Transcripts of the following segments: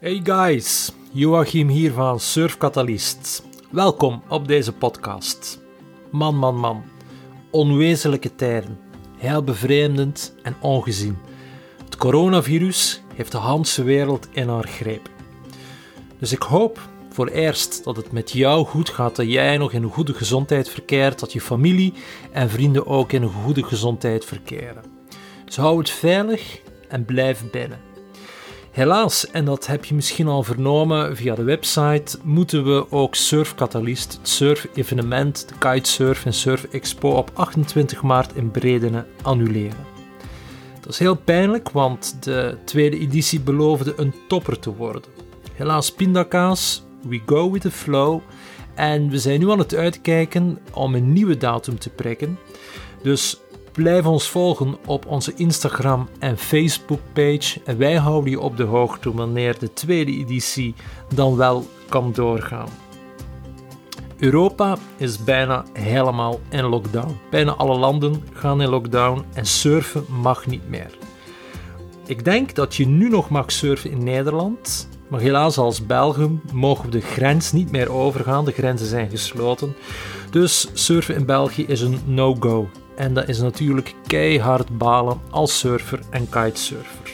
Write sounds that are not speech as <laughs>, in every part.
Hey guys, Joachim hier van Surfkatalist. Welkom op deze podcast. Man, man, man. Onwezenlijke tijden. Heel bevreemdend en ongezien. Het coronavirus heeft de Hanse wereld in haar greep. Dus ik hoop voor eerst dat het met jou goed gaat, dat jij nog in een goede gezondheid verkeert, dat je familie en vrienden ook in een goede gezondheid verkeren. Dus hou het veilig en blijf binnen. Helaas, en dat heb je misschien al vernomen via de website, moeten we ook Surf Catalyst, het surf-evenement, de Kitesurf en Surf Expo op 28 maart in Bredene, annuleren. Dat is heel pijnlijk, want de tweede editie beloofde een topper te worden. Helaas pindakaas, we go with the flow. En we zijn nu aan het uitkijken om een nieuwe datum te prikken. Dus blijf ons volgen op onze Instagram en Facebook page. En wij houden je op de hoogte wanneer de tweede editie dan wel kan doorgaan. Europa is bijna helemaal in lockdown. Bijna alle landen gaan in lockdown en surfen mag niet meer. Ik denk dat je nu nog mag surfen in Nederland, maar helaas als Belgium mogen we de grens niet meer overgaan. De grenzen zijn gesloten. Dus surfen in België is een no-go. En dat is natuurlijk keihard balen als surfer en kitesurfer.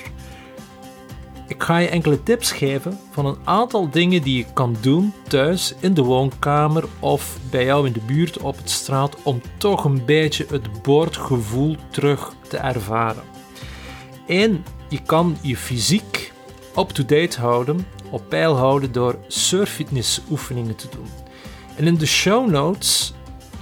Ik ga je enkele tips geven van een aantal dingen die je kan doen thuis in de woonkamer of bij jou in de buurt op het straat om toch een beetje het boordgevoel terug te ervaren. 1. Je kan je fysiek up-to-date houden, op peil houden door surffitness oefeningen te doen. En in de show notes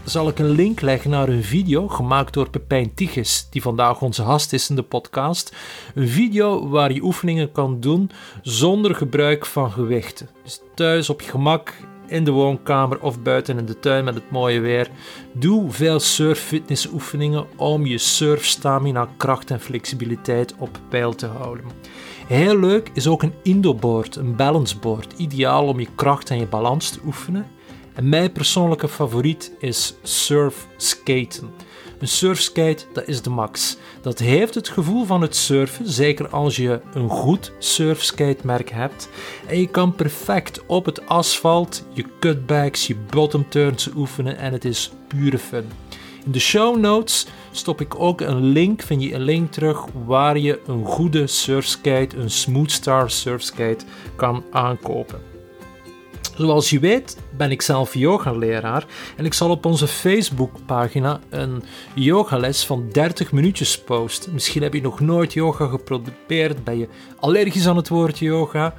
zal ik een link leggen naar een video gemaakt door Pepijn Tiges, die vandaag onze gast is in de podcast. Een video waar je oefeningen kan doen zonder gebruik van gewichten. Dus thuis op je gemak, in de woonkamer of buiten in de tuin met het mooie weer. Doe veel surf-fitness oefeningen om je surfstamina, kracht en flexibiliteit op peil te houden. Heel leuk is ook een indoboard, een balanceboard, ideaal om je kracht en je balans te oefenen. En mijn persoonlijke favoriet is surfskaten. Een surfskate, dat is de max. Dat heeft het gevoel van het surfen, zeker als je een goed surfskatemerk hebt. En je kan perfect op het asfalt je cutbacks, je bottom turns oefenen en het is pure fun. In de show notes stop ik ook een link, vind je een link terug waar je een goede surfskate, een Smoothstar surfskate kan aankopen. Zoals je weet ben ik zelf yogaleraar en ik zal op onze Facebookpagina een yogales van 30 minuutjes posten. Misschien heb je nog nooit yoga geprobeerd, ben je allergisch aan het woord yoga.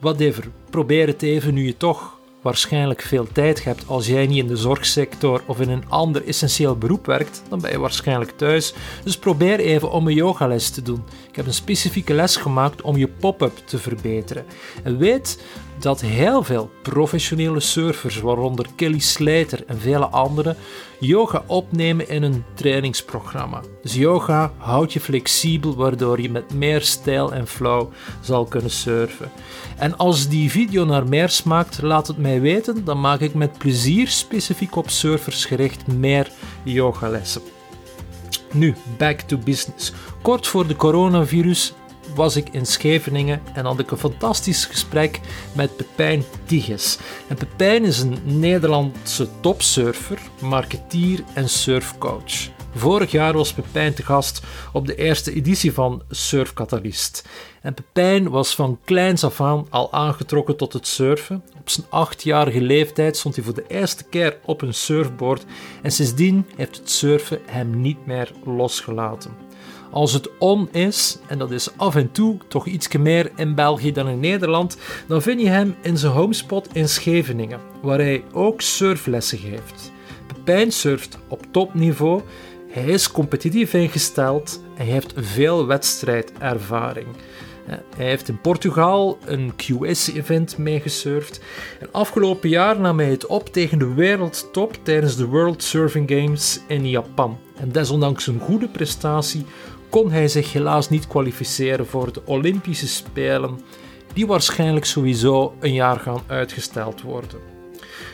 Whatever, probeer het even nu je toch waarschijnlijk veel tijd hebt als jij niet in de zorgsector of in een ander essentieel beroep werkt, dan ben je waarschijnlijk thuis. Dus probeer even om een yogales te doen. Ik heb een specifieke les gemaakt om je pop-up te verbeteren. En weet dat heel veel professionele surfers, waaronder Kelly Slater en vele anderen, yoga opnemen in een trainingsprogramma. Dus yoga houdt je flexibel, waardoor je met meer stijl en flow zal kunnen surfen. En als die video naar meer smaakt, laat het mij weten, dan maak ik met plezier specifiek op surfers gericht meer yogalessen. Nu, back to business. Kort voor de coronavirus was ik in Scheveningen en had ik een fantastisch gesprek met Pepijn Tiges. En Pepijn is een Nederlandse topsurfer, marketeer en surfcoach. Vorig jaar was Pepijn te gast op de eerste editie van Surf Catalyst. En Pepijn was van kleins af aan al aangetrokken tot het surfen. Op zijn achtjarige leeftijd stond hij voor de eerste keer op een surfboard en sindsdien heeft het surfen hem niet meer losgelaten. Als het on is, en dat is af en toe toch iets meer in België dan in Nederland, dan vind je hem in zijn homespot in Scheveningen, waar hij ook surflessen geeft. Pepijn surft op topniveau, hij is competitief ingesteld en hij heeft veel wedstrijdervaring. Hij heeft in Portugal een QS-event meegesurfd. En afgelopen jaar nam hij het op tegen de wereldtop tijdens de World Surfing Games in Japan. En desondanks een goede prestatie kon hij zich helaas niet kwalificeren voor de Olympische Spelen, die waarschijnlijk sowieso een jaar gaan uitgesteld worden.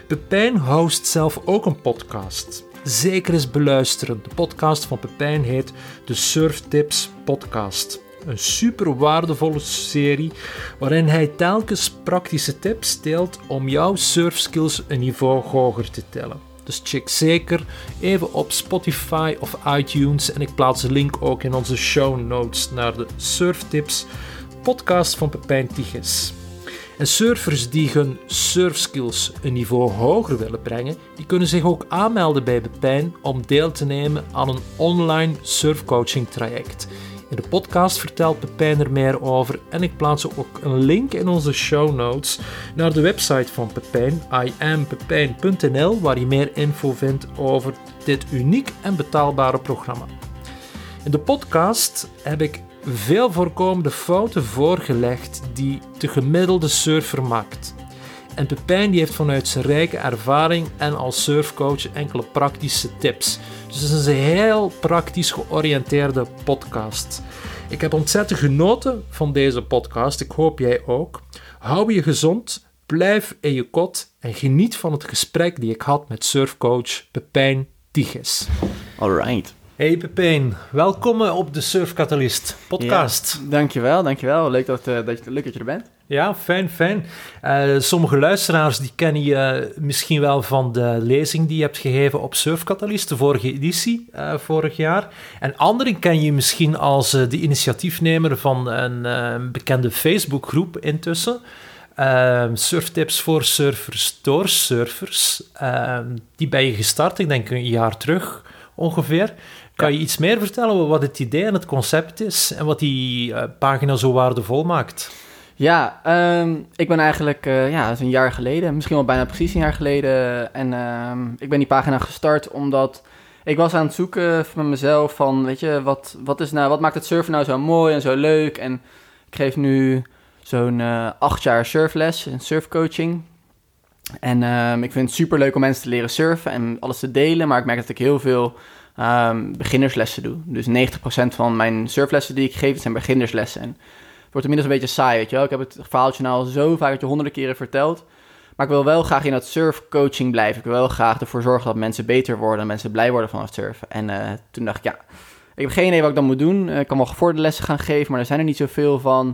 Pepijn host zelf ook een podcast. Zeker eens beluisteren. De podcast van Pepijn heet de Surf Tips Podcast. een super waardevolle serie waarin hij telkens praktische tips deelt om jouw surfskills een niveau hoger te tellen. Dus check zeker even op Spotify of iTunes en ik plaats de link ook in onze show notes naar de Surftips podcast van Pepijn Tigges. En surfers die hun surfskills een niveau hoger willen brengen, die kunnen zich ook aanmelden bij Pepijn om deel te nemen aan een online surfcoaching traject. In de podcast vertelt Pepijn er meer over en ik plaats ook een link in onze show notes naar de website van Pepijn, iampepijn.nl, waar je meer info vindt over dit uniek en betaalbare programma. In de podcast heb ik veel voorkomende fouten voorgelegd die de gemiddelde surfer maakt. En Pepijn die heeft vanuit zijn rijke ervaring en als surfcoach enkele praktische tips. Dus het is een heel praktisch georiënteerde podcast. Ik heb ontzettend genoten van deze podcast. Ik hoop jij ook. Hou je gezond, blijf in je kot en geniet van het gesprek die ik had met surfcoach Pepijn Tigges. Alright. Hey Pepijn, welkom op de Surfcatalist podcast. Ja, dankjewel, dankjewel. Leuk dat, uh, dat, leuk dat je er bent. Ja, fijn, fijn. Uh, sommige luisteraars die kennen je misschien wel van de lezing die je hebt gegeven op Surfcatalist, de vorige editie, uh, vorig jaar. En anderen ken je misschien als de initiatiefnemer van een bekende Facebookgroep intussen. surftips voor surfers door surfers. die ben je gestart, ik denk een jaar terug ongeveer. Kan je iets meer vertellen wat het idee en het concept is en wat die pagina zo waardevol maakt? Ja, um, ik ben eigenlijk uh, ja, een jaar geleden, misschien wel bijna precies een jaar geleden. En um, ik ben die pagina gestart omdat ik was aan het zoeken van mezelf van, weet je, wat, wat, is nou, wat maakt het surfen nou zo mooi en zo leuk? En ik geef nu zo'n uh, acht jaar surfles en surfcoaching. En um, ik vind het super leuk om mensen te leren surfen en alles te delen, maar ik merk dat ik heel veel beginnerslessen doe. Dus 90% van mijn surflessen die ik geef zijn beginnerslessen. En wordt inmiddels een beetje saai, weet je wel. Ik heb het verhaaltje nou al zo vaak je honderden keren verteld. Maar ik wil wel graag in dat surfcoaching blijven. Ik wil wel graag ervoor zorgen dat mensen beter worden en mensen blij worden van het surfen. En uh, toen dacht ik, ja, ik heb geen idee wat ik dan moet doen. Ik kan wel gevorderde lessen gaan geven, maar er zijn er niet zoveel van.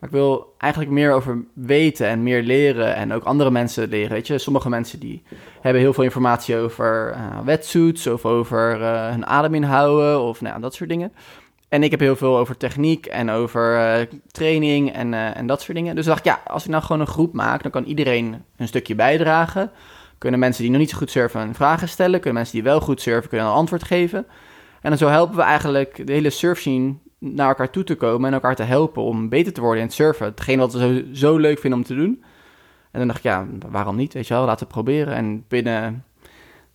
Maar ik wil eigenlijk meer over weten en meer leren en ook andere mensen leren. Weet je, sommige mensen die hebben heel veel informatie over uh, wetsuits of over hun adem inhouden of nou, dat soort dingen. En ik heb heel veel over techniek en over uh, training en, en dat soort dingen. Dus dacht ik, ja, als ik nou gewoon een groep maak, dan kan iedereen een stukje bijdragen. Kunnen mensen die nog niet zo goed surfen vragen stellen. Kunnen mensen die wel goed surfen kunnen een antwoord geven. En dan zo helpen we eigenlijk de hele surfscene naar elkaar toe te komen en elkaar te helpen om beter te worden in het surfen. Hetgeen wat we zo, zo leuk vinden om te doen. En dan dacht ik, ja, waarom niet? Weet je wel, laten we proberen. En binnen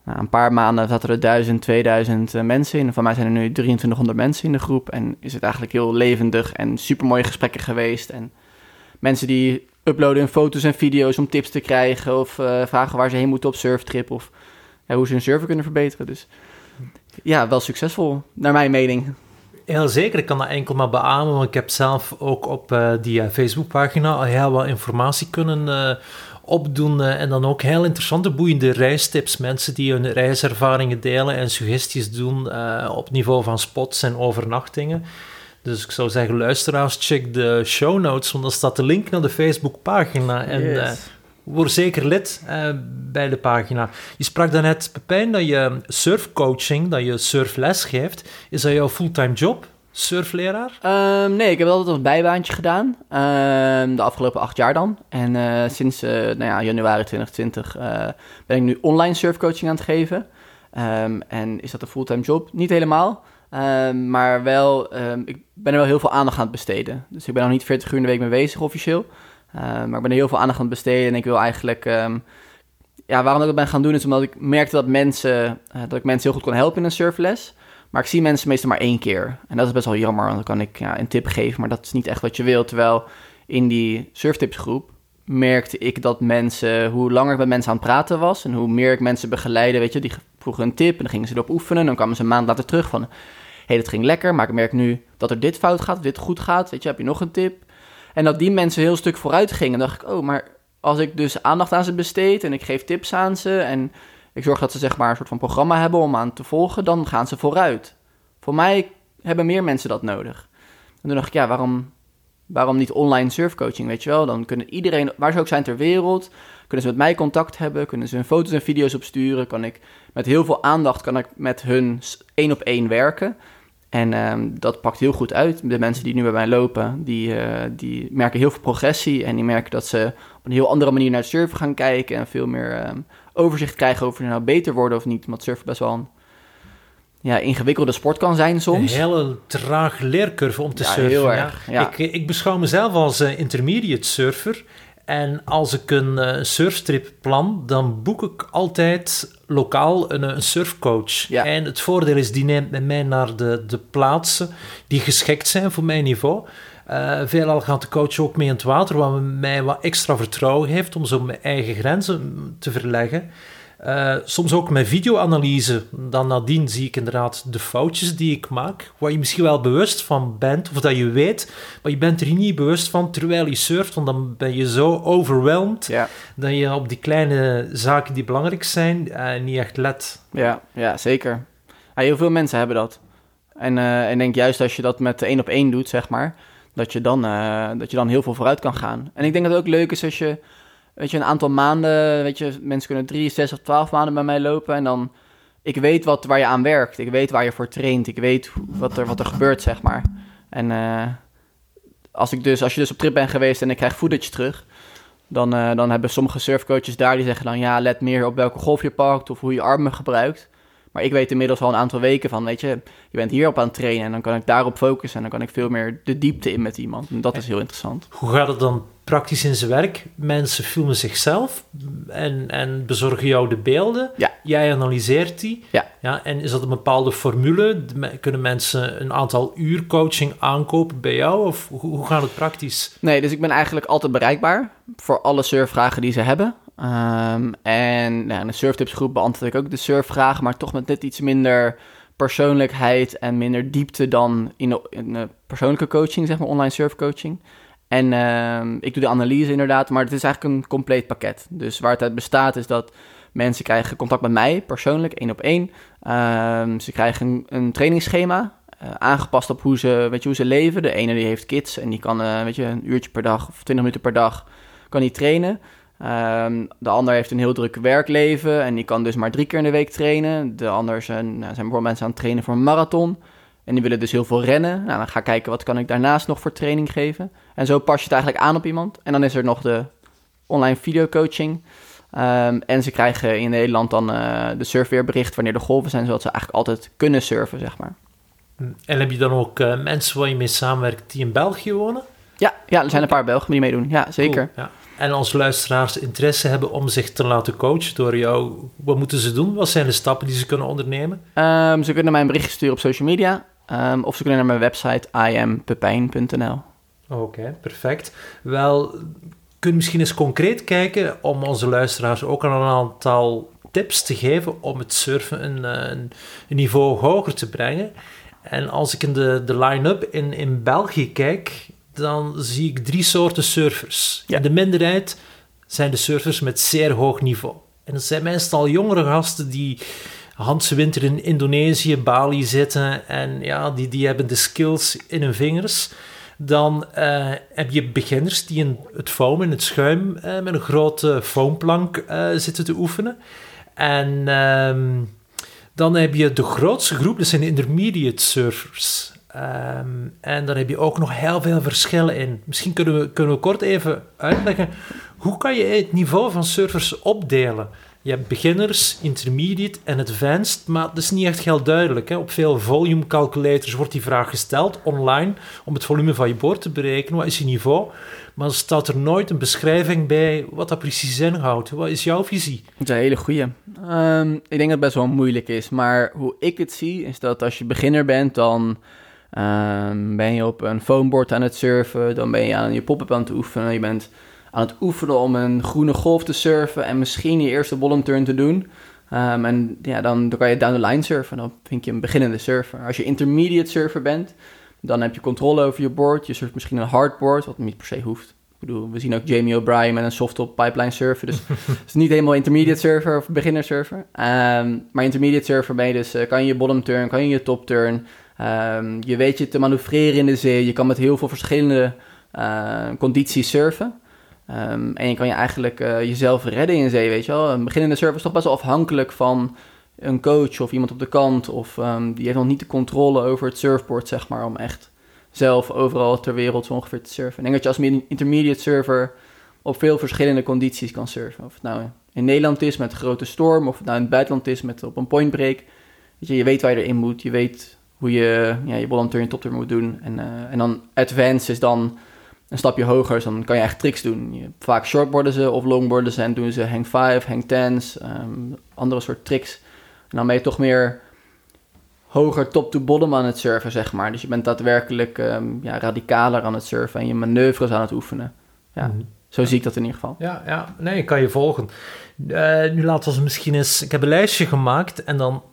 nou, een paar maanden zaten er 1000, 2000 uh, mensen in. Van mij zijn er nu 2300 mensen in de groep. En is het eigenlijk heel levendig en super mooie gesprekken geweest. En mensen die uploaden hun foto's en video's om tips te krijgen. Of uh, vragen waar ze heen moeten op surftrip. Of hoe ze hun surfen kunnen verbeteren. Dus ja, wel succesvol, naar mijn mening. Heel zeker, ik kan dat enkel maar beamen, want ik heb zelf ook op uh, die Facebookpagina al heel wat informatie kunnen opdoen en dan ook heel interessante, boeiende reistips. Mensen die hun reiservaringen delen en suggesties doen op niveau van spots en overnachtingen. Dus ik zou zeggen, luisteraars, check de show notes, want dan staat de link naar de Facebookpagina. En yes. word zeker lid bij de pagina. Je sprak daarnet, Pepijn, dat je surfcoaching, dat je surfles geeft. Is dat jouw fulltime job? Surfleraar? Um, nee, ik heb altijd een bijbaantje gedaan. Um, de afgelopen acht jaar dan. En uh, sinds uh, nou ja, januari 2020 uh, eh, ben ik nu online surfcoaching aan het geven. Um, en is dat een fulltime job? Niet helemaal. maar wel, ik ben er wel heel veel aandacht aan het besteden. Dus ik ben nog niet 40 uur in de week mee bezig officieel. maar ik ben er heel veel aandacht aan het besteden. En ik wil eigenlijk ja, waarom ik dat ben gaan doen is omdat ik merkte dat mensen, dat ik mensen heel goed kon helpen in een surfles. Maar ik zie mensen meestal maar één keer. En dat is best wel jammer, want dan kan ik ja, een tip geven, maar dat is niet echt wat je wilt. Terwijl in die surftipsgroep merkte ik dat mensen, hoe langer ik met mensen aan het praten was en hoe meer ik mensen begeleide, weet je, die vroegen een tip en dan gingen ze erop oefenen. En dan kwamen ze een maand later terug van, hé, hey, dat ging lekker, maar ik merk nu dat er dit fout gaat, dit goed gaat, weet je, heb je nog een tip? En dat die mensen heel stuk vooruit gingen, dacht ik, oh, maar als ik dus aandacht aan ze besteed en ik geef tips aan ze en ik zorg dat ze zeg maar een soort van programma hebben om aan te volgen, dan gaan ze vooruit. Voor mij hebben meer mensen dat nodig. En toen dacht ik, ja, waarom, waarom niet online surfcoaching, weet je wel? Dan kunnen iedereen, waar ze ook zijn ter wereld, kunnen ze met mij contact hebben, kunnen ze hun foto's en video's opsturen, kan ik met heel veel aandacht kan ik met hun één op één werken. En ehm, dat pakt heel goed uit. De mensen die nu bij mij lopen, die, eh, die merken heel veel progressie. En die merken dat ze op een heel andere manier naar het surfen gaan kijken. En veel meer ehm, overzicht krijgen over nou beter worden of niet. Want surfen best wel een ja, ingewikkelde sport kan zijn soms. Een hele traag leercurve om te Ja, surfen. heel erg, ja. Ik, ik beschouw mezelf als eh, intermediate surfer. En als ik een eh, surfstrip plan, dan boek ik altijd lokaal een, een surfcoach. Ja. En het voordeel is, die neemt met mij naar de, de plaatsen die geschikt zijn voor mijn niveau. Eh veelal gaat de coach ook mee in het water, wat mij wat extra vertrouwen heeft om zo mijn eigen grenzen te verleggen. Eh, soms ook met videoanalyse. Dan nadien zie ik inderdaad de foutjes die ik maak. Waar je misschien wel bewust van bent, of dat je weet, maar je bent er niet bewust van terwijl je surft. Want dan ben je zo overweldigd Ja, dat je op die kleine zaken die belangrijk zijn eh, niet echt let. ja, ja zeker. Ja, heel veel mensen hebben dat. En en ik denk juist als je dat met één op één doet, zeg maar, dat je, dan, eh, dat je dan heel veel vooruit kan gaan. En ik denk dat het ook leuk is als je, weet je, een aantal maanden, weet je, mensen kunnen drie, zes of twaalf maanden bij mij lopen en dan, ik weet wat, waar je aan werkt, ik weet waar je voor traint, ik weet wat er, wat er gebeurt, zeg maar. En eh, als, ik dus, als je dus op trip bent geweest en ik krijg footage terug, dan, eh, dan hebben sommige surfcoaches daar die zeggen dan, ja, let meer op welke golf je pakt of hoe je armen gebruikt. Maar ik weet inmiddels al een aantal weken van, weet je, je bent hierop aan het trainen en dan kan ik daarop focussen en dan kan ik veel meer de diepte in met iemand. En dat is heel interessant. Hoe gaat het dan praktisch in zijn werk? Mensen filmen zichzelf en, en bezorgen jou de beelden. Ja. Jij analyseert die. Ja. Ja, en is dat een bepaalde formule? Kunnen mensen een aantal uur coaching aankopen bij jou? Of hoe, hoe gaat het praktisch? Nee, dus ik ben eigenlijk altijd bereikbaar voor alle surfvragen die ze hebben. Ehm, en nou, in de surftipsgroep beantwoord ik ook de surfvragen, maar toch met net iets minder persoonlijkheid en minder diepte dan in de persoonlijke coaching, zeg maar, online surfcoaching. En ehm, ik doe de analyse inderdaad, maar het is eigenlijk een compleet pakket. Dus waar het uit bestaat is dat mensen krijgen contact met mij, persoonlijk, één op één. Ehm, ze krijgen een, een trainingsschema, eh, aangepast op hoe ze, weet je, hoe ze leven. De ene die heeft kids en die kan eh, weet je, een uurtje per dag of 20 minuten per dag kan die trainen. Ehm, de ander heeft een heel druk werkleven en die kan dus maar drie keer in de week trainen. De ander zijn, nou, zijn bijvoorbeeld mensen aan het trainen voor een marathon. En die willen dus heel veel rennen. Nou, dan ga ik kijken wat kan ik daarnaast nog voor training geven. En zo pas je het eigenlijk aan op iemand. En dan is er nog de online videocoaching. Ehm, en ze krijgen in Nederland dan eh, de surfweerbericht wanneer de golven zijn, zodat ze eigenlijk altijd kunnen surfen, zeg maar. En heb je dan ook eh, mensen waar je mee samenwerkt die in België wonen? Ja, ja er zijn een paar Belgen die meedoen. Ja, zeker. Cool, ja. En als luisteraars interesse hebben om zich te laten coachen door jou, wat moeten ze doen? Wat zijn de stappen die ze kunnen ondernemen? Ehm, ze kunnen mij een berichtje sturen op social media. ehm, of ze kunnen naar mijn website iampepijn.nl. Oké, perfect. Wel, kun je misschien eens concreet kijken om onze luisteraars ook een aantal tips te geven om het surfen een, eh, een, een niveau hoger te brengen. En als ik in de, de line-up in, in België kijk, dan zie ik drie soorten surfers. Ja. In de minderheid zijn de surfers met zeer hoog niveau. En dat zijn meestal jongere gasten die Hanse winter in Indonesië, Bali zitten en ja, die, die hebben de skills in hun vingers. Dan eh, heb je beginners die in het foam, in het schuim, eh, met een grote foamplank eh, zitten te oefenen. En ehm, dan heb je de grootste groep, dat zijn de intermediate surfers. Ehm, en dan heb je ook nog heel veel verschillen in. Misschien kunnen we, kunnen kort even uitleggen, hoe kan je het niveau van surfers opdelen? Je hebt beginners, intermediate en advanced, maar dat is niet echt heel duidelijk. Hè? Op veel volume calculators wordt die vraag gesteld online om het volume van je boord te berekenen. Wat is je niveau? Maar er staat er nooit een beschrijving bij wat dat precies inhoudt. Wat is jouw visie? Dat is een hele goeie. Ehm, ik denk dat het best wel moeilijk is. Maar hoe ik het zie, is dat als je beginner bent, dan ehm, ben je op een foamboard aan het surfen. Dan ben je aan je pop-up aan het oefenen. Je bent aan het oefenen om een groene golf te surfen en misschien je eerste bottom turn te doen. Ehm, en ja, dan, dan kan je down the line surfen. Dan vind je een beginnende surfer. Als je intermediate surfer bent, dan heb je controle over je board. Je surft misschien een hardboard, wat niet per se hoeft. Ik bedoel, we zien ook Jamie O'Brien met een softtop pipeline surfen. Dus <laughs> het is niet helemaal intermediate surfer of beginner surfer. Ehm, maar intermediate surfer ben je dus, eh, kan je je bottom turn, kan je je top turn. Ehm, je weet je te manoeuvreren in de zee. Je kan met heel veel verschillende uh, condities surfen. Ehm, en je kan je eigenlijk uh, jezelf redden in zee, weet je wel. Een beginnende surfer is toch best wel afhankelijk van een coach of iemand op de kant. Of um, die heeft nog niet de controle over het surfboard, zeg maar, om echt zelf overal ter wereld zo ongeveer te surfen. Ik denk dat je als intermediate surfer op veel verschillende condities kan surfen. Of het nou in Nederland is met grote storm, of het nou in het buitenland is met op een point break. Weet je, je weet waar je erin moet, je weet hoe je ja, je bottom turn, top turn moet doen. En, uh, en dan advance is dan een stapje hoger, dus dan kan je echt tricks doen. Je, vaak shortboarden ze of longboarden ze en doen ze hang 5, hang 10's, um, andere soort tricks. En dan ben je toch meer hoger top to bottom aan het surfen, zeg maar. Dus je bent daadwerkelijk um, ja, radicaler aan het surfen en je manoeuvres aan het oefenen. Ja. -hmm. Zo zie ik dat in ieder geval. Ja, ja. nee, ik kan je volgen. Uh, nu laten we misschien eens... Ik heb een lijstje gemaakt en dan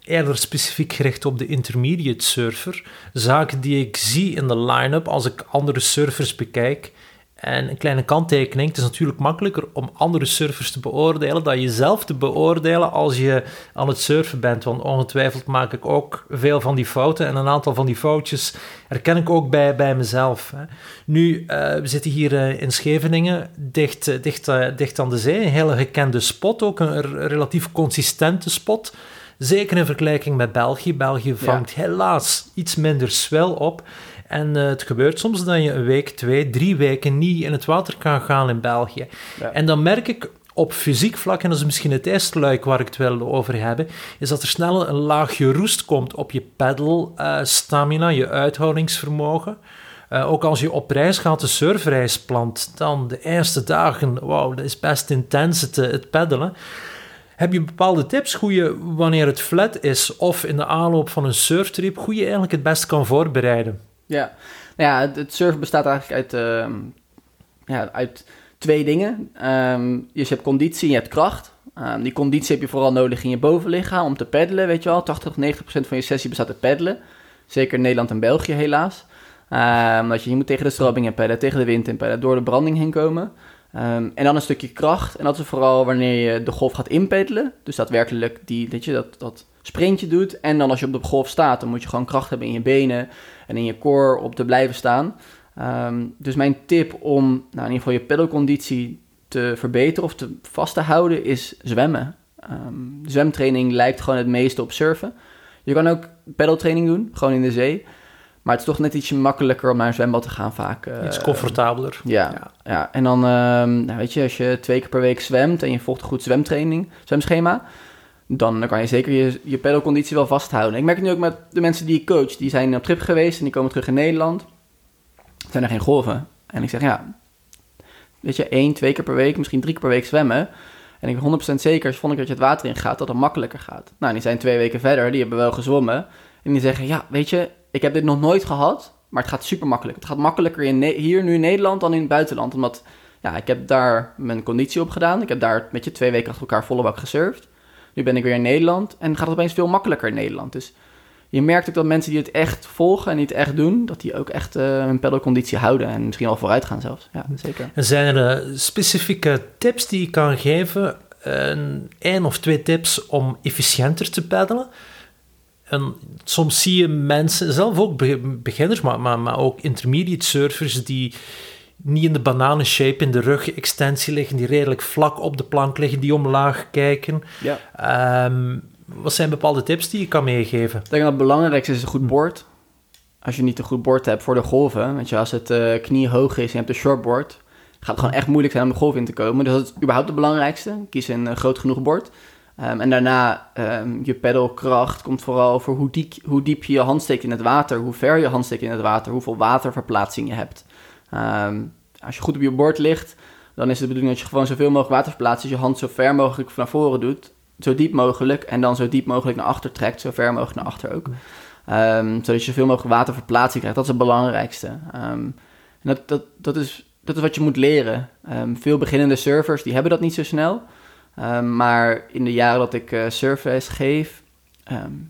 eerder specifiek gericht op de intermediate surfer. Zaken die ik zie in de line-up als ik andere surfers bekijk. En een kleine kanttekening, het is natuurlijk makkelijker om andere surfers te beoordelen dan jezelf te beoordelen als je aan het surfen bent. Want ongetwijfeld maak ik ook veel van die fouten en een aantal van die foutjes herken ik ook bij, bij mezelf. Hè. Nu, uh, we zitten hier uh, in Scheveningen, dicht, dicht, uh, dicht aan de zee, een hele gekende spot, ook een relatief consistente spot. Zeker in vergelijking met België. België vangt ja. helaas iets minder swell op. En uh, het gebeurt soms dat je een week, twee, drie weken niet in het water kan gaan in België. Ja. En dan merk ik op fysiek vlak, en dat is misschien het eerste luik waar ik het wil over hebben, is dat er snel een laagje roest komt op je pedal uh, stamina, je uithoudingsvermogen. Uh, ook als je op reis gaat, de surfreis plant, dan de eerste dagen, wauw, dat is best intens het, het peddelen. Heb je bepaalde tips hoe je, wanneer het flat is of in de aanloop van een surftrip, hoe je eigenlijk het best kan voorbereiden? Ja, nou ja, het, surfen bestaat eigenlijk uit, uh, ja, uit twee dingen. Um, dus je hebt conditie en je hebt kracht. Um, die conditie heb je vooral nodig in je bovenlichaam om te peddelen, weet je wel. 80 tot 90 procent van je sessie bestaat uit peddelen. Zeker in Nederland en België helaas. Um, dat je, je moet tegen de strobing in pedden, tegen de wind in pedden, door de branding heen komen. En dan een stukje kracht. En dat is vooral wanneer je de golf gaat inpeddelen. Dus daadwerkelijk die, dat je dat, dat sprintje doet. En dan als je op de golf staat, dan moet je gewoon kracht hebben in je benen en in je core op te blijven staan. Um, dus mijn tip om nou, in ieder geval je pedalconditie te verbeteren of te vast te houden is zwemmen. Um, zwemtraining lijkt gewoon het meeste op surfen. Je kan ook pedaltraining doen, gewoon in de zee. Maar het is toch net ietsje makkelijker om naar een zwembad te gaan vaak. Uh, Iets comfortabeler. Ja, ja. ja. en dan, um, nou weet je, als je twee keer per week zwemt en je volgt een goed zwemtraining, zwemschema, dan, kan je zeker je, je pedalconditie wel vasthouden. Ik merk het nu ook met de mensen die ik coach, die zijn op trip geweest en die komen terug in Nederland. Zijn er geen golven. En ik zeg, ja, weet je, één, twee keer per week, misschien drie keer per week zwemmen. En ik ben 100% zeker, vond ik dat je het water in gaat, dat het makkelijker gaat. Nou, die zijn twee weken verder, die hebben wel gezwommen. En die zeggen, ja, weet je, ik heb dit nog nooit gehad, maar het gaat super makkelijk. Het gaat makkelijker in hier nu in Nederland dan in het buitenland. Omdat, ja, ik heb daar mijn conditie op gedaan. Ik heb daar met je twee weken achter elkaar volle bak gesurfd. Nu ben ik weer in Nederland en gaat het opeens veel makkelijker in Nederland. Dus je merkt ook dat mensen die het echt volgen en die het echt doen, dat die ook echt uh, hun pedalconditie houden en misschien al vooruit gaan zelfs. Ja, zeker. Zijn er uh, specifieke tips die je kan geven? Een één of twee tips om efficiënter te peddelen? En soms zie je mensen, zelf ook beginners, maar, maar, maar ook intermediate surfers, die niet in de bananenshape in de rug-extensie liggen, die redelijk vlak op de plank liggen, die omlaag kijken. Ja. Um, wat zijn bepaalde tips die je kan meegeven? Ik denk dat het belangrijkste is een goed board. Als je niet een goed board hebt voor de golven, je, als het uh, knie hoog is en je hebt een shortboard, gaat het gewoon echt moeilijk zijn om de golf in te komen. Dus dat is überhaupt het belangrijkste. Kies een uh, groot genoeg bord. Um, en daarna um, je pedalkracht komt vooral voor hoe diep, hoe diep je je hand steekt in het water, hoe ver je hand steekt in het water, hoeveel waterverplaatsing je hebt. Um, als je goed op je bord ligt, dan is het de bedoeling dat je gewoon zoveel mogelijk water verplaatst. Dus je hand zo ver mogelijk naar voren doet, zo diep mogelijk. En dan zo diep mogelijk naar achter trekt, zo ver mogelijk naar achter ook. Um, zodat je zoveel mogelijk waterverplaatsing krijgt. Dat is het belangrijkste. Um, en dat, dat, dat, is, dat is wat je moet leren. Veel beginnende surfers die hebben dat niet zo snel. maar in de jaren dat ik uh, surfles geef,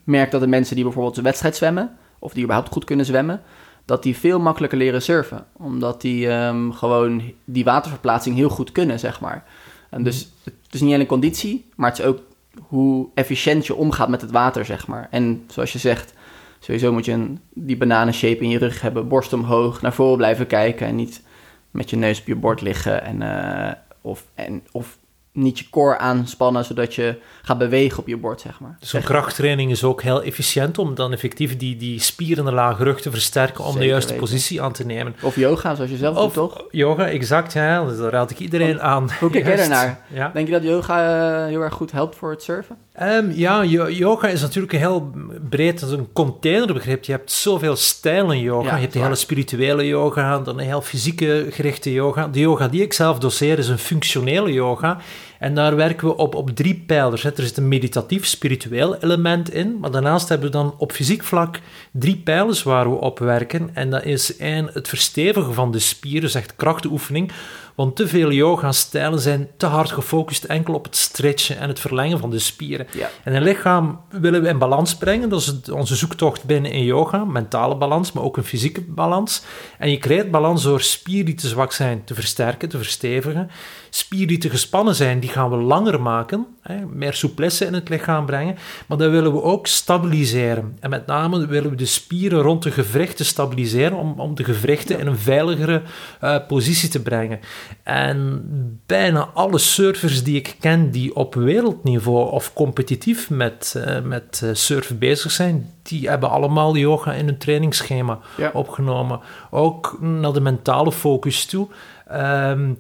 merk dat de mensen die bijvoorbeeld een wedstrijd zwemmen, of die überhaupt goed kunnen zwemmen, dat die veel makkelijker leren surfen. Omdat die um, gewoon die waterverplaatsing heel goed kunnen, zeg maar. En dus het is niet alleen conditie, maar het is ook hoe efficiënt je omgaat met het water, zeg maar. En zoals je zegt, sowieso moet je een, die bananenshape in je rug hebben, borst omhoog, naar voren blijven kijken en niet met je neus op je bord liggen en, eh, of, en, of niet je core aanspannen, zodat je gaat bewegen op je bord, zeg maar. Dus zo'n krachttraining is ook heel efficiënt om dan effectief die, die spieren in de lage rug te versterken om de juiste weten. positie aan te nemen. Of yoga, zoals je zelf Of doet, toch? yoga, exact, ja. Dus daar raad ik iedereen aan. Hoe kijk jij <laughs> Juist. daarnaar? Ja. Denk je dat yoga eh, heel erg goed helpt voor het surfen? Ehm, ja, yo- yoga is natuurlijk een heel breed, dat een containerbegrip. Je hebt zoveel stijlen yoga. Ja, je hebt de hele spirituele yoga, dan een heel fysieke gerichte yoga. De yoga die ik zelf doseer is een functionele yoga. En daar werken we op, op drie pijlers. Er zit een meditatief, spiritueel element in. Maar daarnaast hebben we dan op fysiek vlak drie pijlers waar we op werken. En dat is één, het verstevigen van de spieren, echt krachtoefening. Want te veel yoga-stijlen zijn te hard gefocust enkel op het stretchen en het verlengen van de spieren. Ja. En een lichaam willen we in balans brengen. Dat is onze zoektocht binnen in yoga. Mentale balans, maar ook een fysieke balans. En je creëert balans door spieren die te zwak zijn te versterken, te verstevigen. Spieren die te gespannen zijn, die gaan we langer maken. Hè, meer souplesse in het lichaam brengen. Maar dat willen we ook stabiliseren. En met name willen we de spieren rond de gewrichten stabiliseren. Om, om de gewrichten in een veiligere eh, positie te brengen. En bijna alle surfers die ik ken die op wereldniveau of competitief met, eh, met eh, surfen bezig zijn, die hebben allemaal yoga in hun trainingsschema Ja. opgenomen. Ook naar de mentale focus toe. Ehm,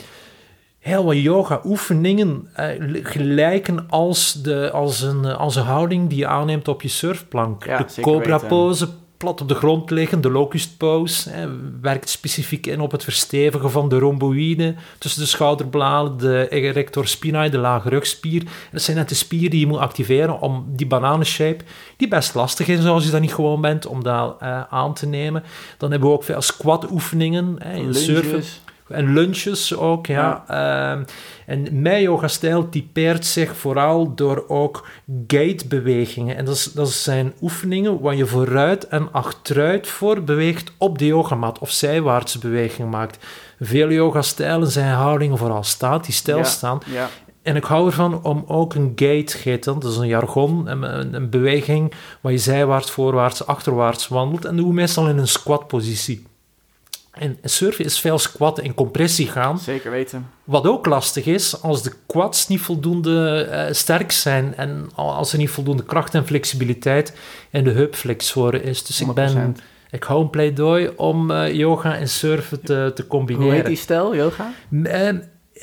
heel wat yoga-oefeningen eh, gelijken als, de, als, een, als een houding die je aanneemt op je surfplank. Ja, de cobra-pose, plat op de grond liggen, de locust-pose, hè, werkt specifiek in op het verstevigen van de rhomboïde tussen de schouderbladen, de erector spinae, de lage rugspier. En dat zijn net de spieren die je moet activeren om die bananenshape, die best lastig is als je dat niet gewoon bent, om dat eh, aan te nemen. Dan hebben we ook veel squat-oefeningen hè, in surfen. En lunches ook, ja. Ehm, en mijn yoga-stijl typeert zich vooral door ook gate-bewegingen. En dat, is, dat zijn oefeningen waar je vooruit en achteruit voor beweegt op de yogamat of zijwaartse bewegingen maakt. Veel yoga-stijlen zijn houdingen vooral statisch stilstaan. Ja. En ik hou ervan om ook een gate, heet dat, dat is een jargon, een, beweging waar je zijwaarts, voorwaarts, achterwaarts wandelt. En dat doe meestal in een squat-positie. En surfen is veel squatten en compressie gaan. Zeker weten. Wat ook lastig is, als de quads niet voldoende eh, sterk zijn en als er niet voldoende kracht en flexibiliteit in de heupflexoren is. Dus ik ben, 100%. ik hou een pleidooi om eh, yoga en surfen te, te Hoe combineren. heet die stijl, yoga? M- eh,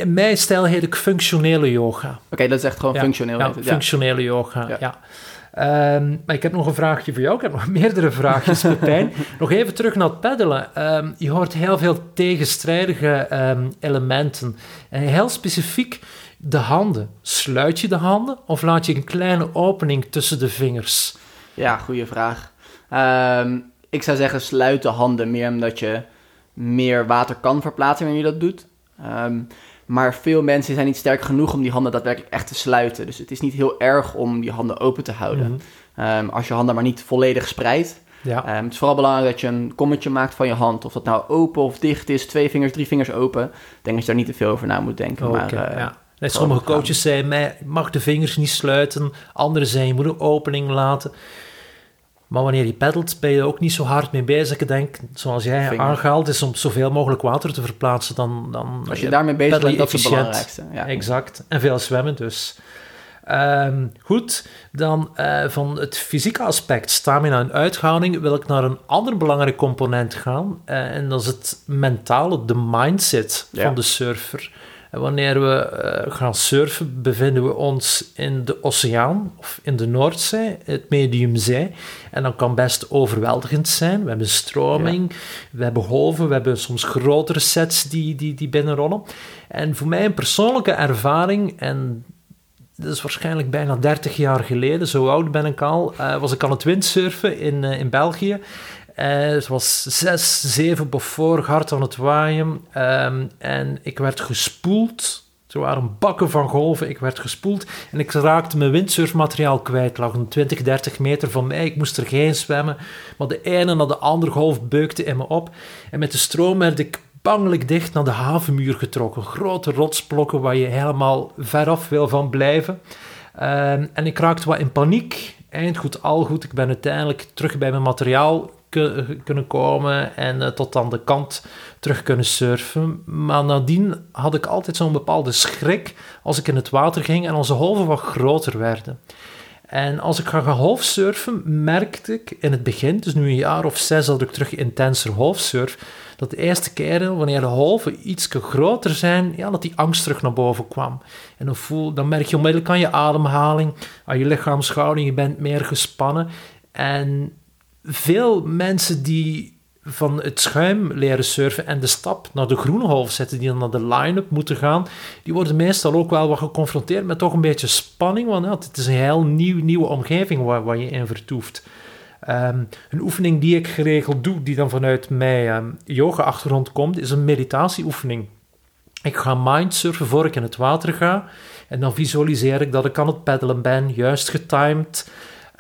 mijn stijl heet ik functionele yoga. Oké, dat is echt gewoon Ja, functioneel. Ja. functionele yoga, Ja. Ehm, maar ik heb nog een vraagje voor jou. Ik heb nog <laughs> meerdere vraagjes, <laughs> Pepijn. nog even terug naar het peddelen. Ehm, je hoort heel veel tegenstrijdige ehm, elementen. En heel specifiek de handen. Sluit je de handen of laat je een kleine opening tussen de vingers? Ja, goede vraag. Ik zou zeggen sluit de handen meer omdat je meer water kan verplaatsen wanneer je dat doet. Maar veel mensen zijn niet sterk genoeg om die handen daadwerkelijk echt te sluiten. Dus het is niet heel erg om die handen open te houden. Mhm. Ehm, als je handen maar niet volledig spreidt. Ja. Ehm, het is vooral belangrijk dat je een kommetje maakt van je hand. Of dat nou open of dicht is, twee vingers, drie vingers open. Ik denk dat je daar niet te veel over na moet denken. Maar, eh, ja. Nee, sommige coaches zeiden je mag de vingers niet sluiten. Anderen zeiden, je moet een opening laten. Maar wanneer je peddelt, ben je ook niet zo hard mee bezig. Ik denk, zoals jij aangehaald, is om zoveel mogelijk water te verplaatsen. Dan, dan Als je daarmee bezig bent, dat is het belangrijkste. Ja. Exact. En veel zwemmen dus. Ehm, goed, dan eh, van het fysieke aspect, stamina en uithouding, wil ik naar een ander belangrijk component gaan. Eh, en dat is het mentale, de mindset Ja. van de surfer. En wanneer we eh, gaan surfen, bevinden we ons in de oceaan of in de Noordzee, het medium zee. En dat kan best overweldigend zijn. We hebben stroming, we hebben golven, we hebben soms grotere sets die, die, die binnenrollen. En voor mij een persoonlijke ervaring, en dat is waarschijnlijk bijna 30 jaar geleden, zo oud ben ik al, eh, was ik aan het windsurfen in, eh, in België. Eh, het was 6, 7 bevoor, hard aan het waaien. Ehm, en ik werd gespoeld. Er waren bakken van golven. Ik werd gespoeld en ik raakte mijn windsurfmateriaal kwijt. Het lag een 20, 30 meter van mij. Ik moest er geen zwemmen. Maar de ene na de andere golf beukte in me op. En met de stroom werd ik bangelijk dicht naar de havenmuur getrokken. Grote rotsblokken waar je helemaal veraf wil van blijven. Ehm, en ik raakte wat in paniek. eind goed, al goed. Ik ben uiteindelijk terug bij mijn materiaal kunnen komen en uh, tot aan de kant terug kunnen surfen. Maar nadien had ik altijd zo'n bepaalde schrik als ik in het water ging en onze golven wat groter werden. En als ik ga golfsurfen, merkte ik in het begin, dus nu een jaar of zes dat ik terug intenser golfsurf, dat de eerste keren, wanneer de golven iets groter zijn, ja, dat die angst terug naar boven kwam. En dan, voel, dan merk je onmiddellijk aan je ademhaling, aan je lichaamshouding, je bent meer gespannen. En veel mensen die van het schuim leren surfen en de stap naar de groene golf zetten, die dan naar de line-up moeten gaan, die worden meestal ook wel wat geconfronteerd met toch een beetje spanning, want het is een heel nieuw, nieuwe omgeving waar, waar je in vertoeft. Um, een oefening die ik geregeld doe, die dan vanuit mijn um, yoga-achtergrond komt, is een meditatieoefening. Ik ga mindsurfen voor ik in het water ga. En dan visualiseer ik dat ik aan het peddelen ben, juist getimed.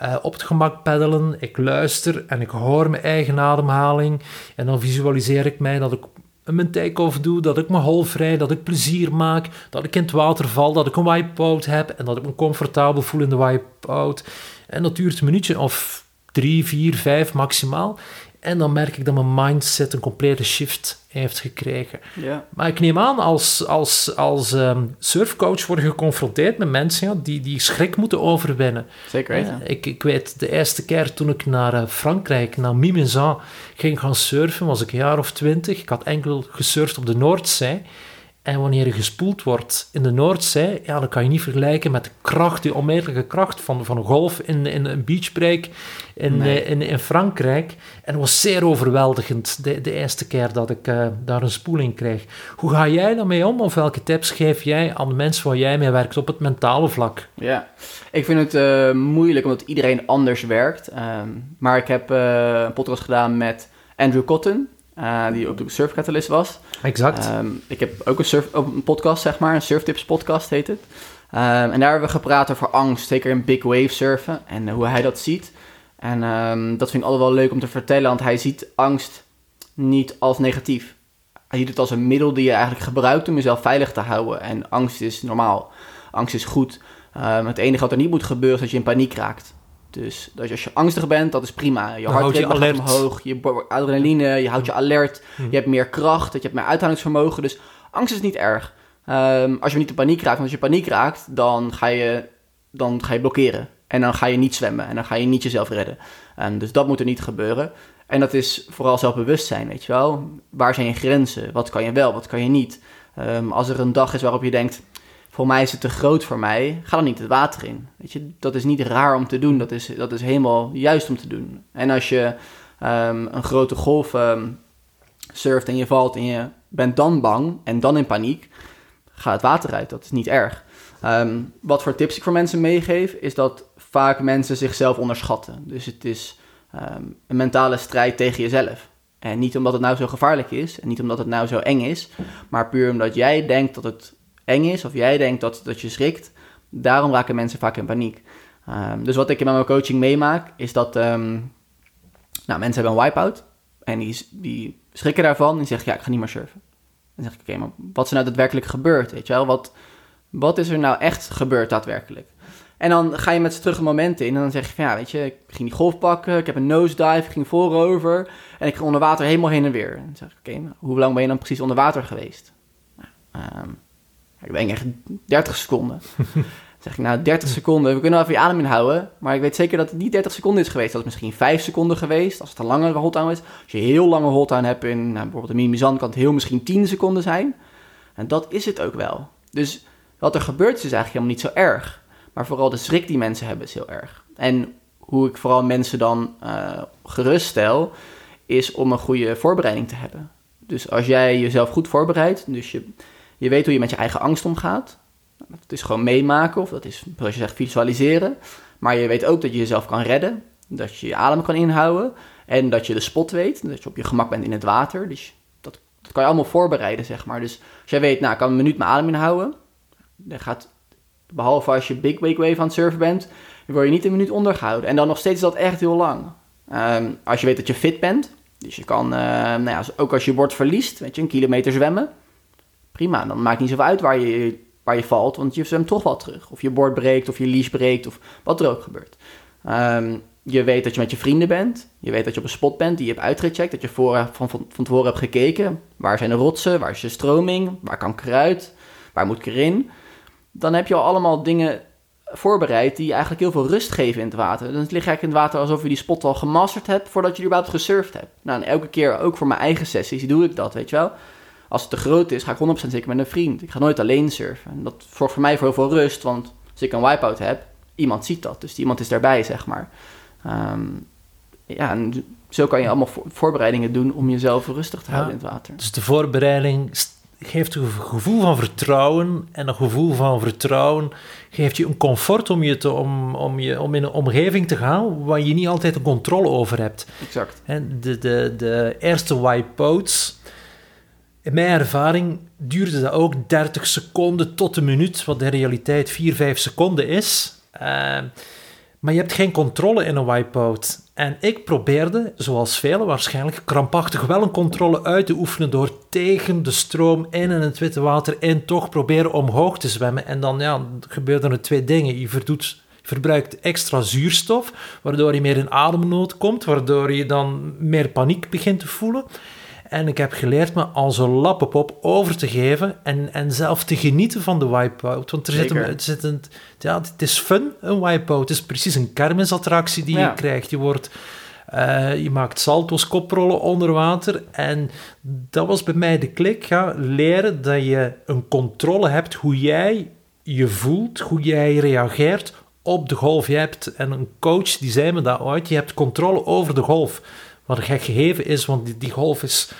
Uh, op het gemak peddelen. Ik luister en ik hoor mijn eigen ademhaling. En dan visualiseer ik mij dat ik mijn take-off doe, dat ik me hol vrij, dat ik plezier maak, dat ik in het water val, dat ik een wipeout heb en dat ik me comfortabel voel in de wipeout. En dat duurt een minuutje of drie, vier, vijf maximaal. En dan merk ik dat mijn mindset een complete shift heeft gekregen. Ja. Maar ik neem aan, als, als, als um, surfcoach worden geconfronteerd met mensen ja, die die schrik moeten overwinnen. Zeker weten. Uh, ik, ik weet, de eerste keer toen ik naar uh, Frankrijk, naar Mimizan, ging gaan surfen, was ik een jaar of twintig. Ik had enkel gesurfd op de Noordzee. En wanneer je gespoeld wordt in de Noordzee, ja, dan kan je niet vergelijken met de kracht, die onmiddellijke kracht van, van een golf in, in een beachbreak in, nee. in, in, Frankrijk. En het was zeer overweldigend de, de eerste keer dat ik uh, daar een spoeling kreeg. Hoe ga jij daarmee om? Of welke tips geef jij aan de mensen waar jij mee werkt op het mentale vlak? Ja, ik vind het uh, moeilijk omdat iedereen anders werkt. Um, maar ik heb uh, een podcast gedaan met Andrew Cotton. Uh, die op de Surf Catalyst was. Exact. Um, ik heb ook een, surf, een podcast, zeg maar, een Surftips podcast heet het. Um, en daar hebben we gepraat over angst, zeker in big wave surfen en uh, hoe hij dat ziet. En um, dat vind ik altijd wel leuk om te vertellen, want hij ziet angst niet als negatief. Hij ziet het als een middel die je eigenlijk gebruikt om jezelf veilig te houden. En angst is normaal. Angst is goed. het enige wat er niet moet gebeuren is dat je in paniek raakt. Dus als je angstig bent, dat is prima. Je hart gaat omhoog, je adrenaline, je houdt je alert, hm. je hebt meer kracht, je hebt meer uithoudingsvermogen. Dus angst is niet erg. Um, als je niet in paniek raakt, want als je paniek raakt, dan ga je, dan ga je blokkeren. En dan ga je niet zwemmen en dan ga je niet jezelf redden. Um, dus dat moet er niet gebeuren. En dat is vooral zelfbewustzijn, weet je wel. Waar zijn je grenzen? Wat kan je wel, wat kan je niet? Um, als er een dag is waarop je denkt, voor mij is het te groot voor mij, ga dan niet het water in. Weet je, dat is niet raar om te doen, dat is, dat is helemaal juist om te doen. En als je um, een grote golf um, surft en je valt en je bent dan bang en dan in paniek, ga het water uit, dat is niet erg. Um, wat voor tips ik voor mensen meegeef, is dat vaak mensen zichzelf onderschatten. Dus het is een mentale strijd tegen jezelf. En niet omdat het nou zo gevaarlijk is en niet omdat het nou zo eng is, maar puur omdat jij denkt dat het eng is, of jij denkt dat, dat je schrikt, daarom raken mensen vaak in paniek. Um, dus wat ik in mijn coaching meemaak, is dat um, nou, mensen hebben een wipeout en die, die schrikken daarvan en zeggen, ja, ik ga niet meer surfen. Dan zeg ik, oké, maar wat is er nou daadwerkelijk gebeurd, weet je wel? Wat, wat is er nou echt gebeurd daadwerkelijk? En dan ga je met ze terug een moment in en dan zeg je van, ja, weet je, ik ging die golf pakken, ik heb een nosedive, ik ging voorover en ik ging onder water helemaal heen en weer. En dan zeg ik, oké, hoe lang ben je dan precies onder water geweest? Um, ik denk echt 30 seconden. Dan zeg ik, nou, 30 seconden, we kunnen wel even je adem inhouden. Maar ik weet zeker dat het niet 30 seconden is geweest. Dat is misschien 5 seconden geweest, als het een langere holdown is. Als je heel lange holdown hebt in nou, bijvoorbeeld de Mimizan, kan het heel misschien 10 seconden zijn. En dat is het ook wel. Dus wat er gebeurt is, eigenlijk helemaal niet zo erg. Maar vooral de schrik die mensen hebben is heel erg. En hoe ik vooral mensen dan uh, geruststel, is om een goede voorbereiding te hebben. Dus als jij jezelf goed voorbereidt, dus je je weet hoe je met je eigen angst omgaat. Dat is gewoon meemaken, of dat is, zoals je zegt, visualiseren. Maar je weet ook dat je jezelf kan redden, dat je je adem kan inhouden en dat je de spot weet, dat je op je gemak bent in het water. Dus dat, dat kan je allemaal voorbereiden, zeg maar. Dus als jij weet, nou, ik kan een minuut mijn adem inhouden, dan gaat, behalve als je big wake wave aan het surfen bent, word je niet een minuut ondergehouden. En dan nog steeds is dat echt heel lang. Um, als je weet dat je fit bent, dus je kan, uh, nou ja, ook als je bord verliest, weet je, een kilometer zwemmen, prima. Dan maakt niet zoveel uit waar je, waar je valt, want je zwemt toch wel terug. Of je bord breekt, of je leash breekt, of wat er ook gebeurt. Ehm, je weet dat je met je vrienden bent. Je weet dat je op een spot bent die je hebt uitgecheckt. Dat je voor, van, van, van tevoren hebt gekeken. Waar zijn de rotsen? Waar is je stroming? Waar kan ik eruit? Waar moet ik erin? Dan heb je al allemaal dingen voorbereid die eigenlijk heel veel rust geven in het water. Dan lig eigenlijk in het water alsof je die spot al gemasterd hebt voordat je er überhaupt gesurfd hebt. Nou, en elke keer, ook voor mijn eigen sessies, doe ik dat, weet je wel. Als het te groot is, ga ik 100% zeker met een vriend. Ik ga nooit alleen surfen. En dat zorgt voor mij voor heel veel rust, want als ik een wipeout heb, iemand ziet dat. Dus iemand is daarbij, zeg maar. Ehm, ja, en zo kan je allemaal voorbereidingen doen om jezelf rustig te houden in het water. Dus de voorbereiding geeft een gevoel van vertrouwen. En dat gevoel van vertrouwen geeft je een comfort om, je te, om, om, je, om in een omgeving te gaan waar je niet altijd een controle over hebt. Exact. En de, de, de eerste wipeouts, in mijn ervaring duurde dat ook 30 seconden tot een minuut, wat in realiteit 4, 5 seconden is. Uh, maar je hebt geen controle in een wipeout. En ik probeerde, zoals velen waarschijnlijk, krampachtig wel een controle uit te oefenen door tegen de stroom in en het witte water in toch proberen omhoog te zwemmen. En dan ja, gebeuren er twee dingen. Je verdoet verbruikt extra zuurstof, waardoor je meer in ademnood komt, waardoor je dan meer paniek begint te voelen. En ik heb geleerd me als een lappenpop over te geven en, en zelf te genieten van de wipeout. Want er zit een, het, zit een, ja, het is fun, een wipeout. Het is precies een kermisattractie die je krijgt. Je, wordt, uh, je maakt salto's, koprollen onder water. En dat was bij mij de klik. Ja, leren dat je een controle hebt hoe jij je voelt, hoe jij reageert op de golf. Je hebt, en een coach die zei me dat ooit, je hebt controle over de golf. Wat gek gegeven is, want die, die golf is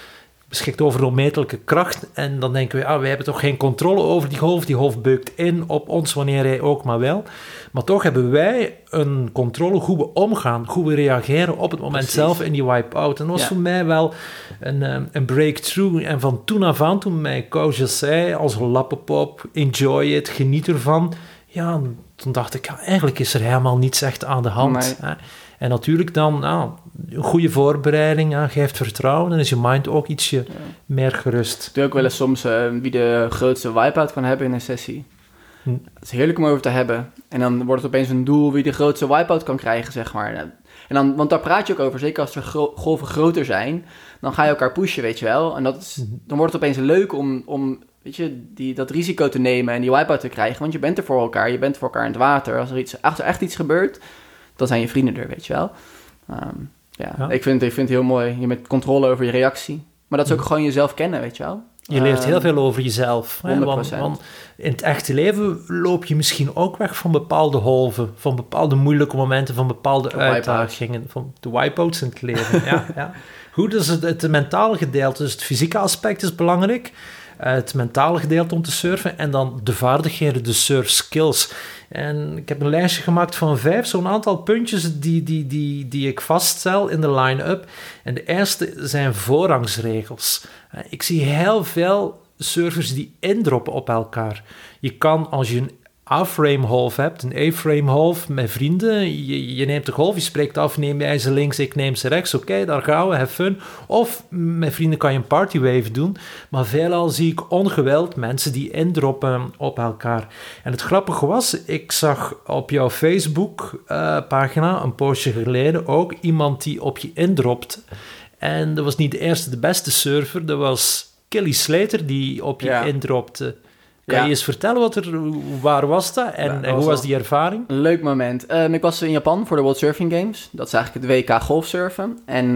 beschikt over onmetelijke kracht. En dan denken we, ah, wij hebben toch geen controle over die golf. Die golf beukt in op ons wanneer hij ook maar wel. Maar toch hebben wij een controle hoe we omgaan, hoe we reageren op het moment zelf in die wipe-out. En dat was voor mij wel een, eh, een breakthrough. En van toen af aan, toen mijn coach zei, als lappenpop, enjoy it, geniet ervan. Ja, toen dacht ik, ja, eigenlijk is er helemaal niets echt aan de hand. En natuurlijk dan, nou, een goede voorbereiding ja, geeft vertrouwen en is je mind ook ietsje meer gerust. Ik doe ook wel eens soms uh, wie de grootste wipeout kan hebben in een sessie. Hm. Het is heerlijk om over te hebben. En dan wordt het opeens een doel wie de grootste wipeout kan krijgen, zeg maar. En dan, want daar praat je ook over, zeker als de golven groter zijn. Dan ga je elkaar pushen, weet je wel. En dat is, hm. dan wordt het opeens leuk om, om weet je, die, dat risico te nemen en die wipeout te krijgen. Want je bent er voor elkaar, je bent voor elkaar in het water. Als er, iets, als er echt iets gebeurt, dan zijn je vrienden er, weet je wel. Ehm, ja, Ik, vind, ik vind het heel mooi. Je met controle over je reactie. Maar dat is ook mm. gewoon jezelf kennen, weet je wel. Je leert heel ehm, veel over jezelf. Hè? Want, want, in het echte leven loop je misschien ook weg van bepaalde golven, van bepaalde moeilijke momenten, van bepaalde uitdagingen, van de wipeouts in het leven. ja, ja. <laughs> Goed, dus het, het mentale gedeelte, dus het fysieke aspect is belangrijk het mentale gedeelte om te surfen en dan de vaardigheden, de surf skills. En ik heb een lijstje gemaakt van vijf, zo'n aantal puntjes die, die, die, die ik vaststel in de line-up. En de eerste zijn voorrangsregels. Ik zie heel veel surfers die indroppen op elkaar. Je kan als je een A-frame half hebt, een A-frame half met vrienden. Je, je, neemt de golf, je spreekt af, neem jij ze links, ik neem ze rechts. Oké, daar gaan we, have fun. Of met vrienden kan je een partywave doen. Maar veelal zie ik ongeweld mensen die indroppen op elkaar. En het grappige was, ik zag op jouw Facebook-pagina een postje geleden ook iemand die op je indropt. En dat was niet de eerste, de beste surfer. Dat was Kelly Slater die op je ja. indropte. Kan je eens vertellen wat er, waar was dat en, hoe was die ervaring? Een leuk moment. Ehm, ik was in Japan voor de World Surfing Games. Dat is eigenlijk het WK golfsurfen. En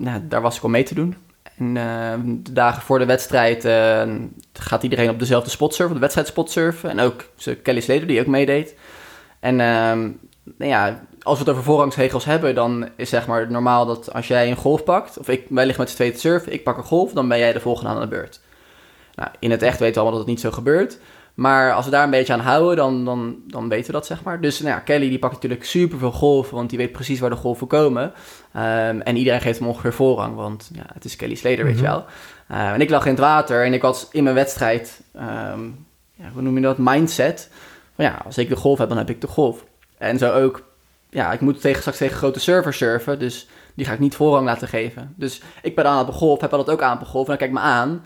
nou, daar was ik om mee te doen. En ehm, de dagen voor de wedstrijd gaat iedereen op dezelfde spot surfen, de wedstrijd spot surfen. En ook Kelly Slater, die ook meedeed. En nou ja, als we het over voorrangsregels hebben, dan is zeg maar normaal dat als jij een golf pakt, of ik, wij liggen met z'n tweeën te surfen, ik pak een golf, dan ben jij de volgende aan de beurt. Nou, in het echt weten we allemaal dat het niet zo gebeurt. Maar als we daar een beetje aan houden, dan, dan, dan weten we dat, zeg maar. Dus nou ja, Kelly die pakt natuurlijk super veel golven, want die weet precies waar de golven komen. Ehm, en iedereen geeft hem ongeveer voorrang, want ja, het is Kelly Slater, weet je mhm. wel. Ehm, en ik lag in het water en ik had in mijn wedstrijd, um, ja, hoe noem je dat, mindset. Van ja, als ik de golf heb, dan heb ik de golf. En zo ook, ja, ik moet tegen, straks tegen grote servers surfen, dus die ga ik niet voorrang laten geven. Dus ik ben aan de golf, heb dat ook aan op de golf en dan kijk me aan...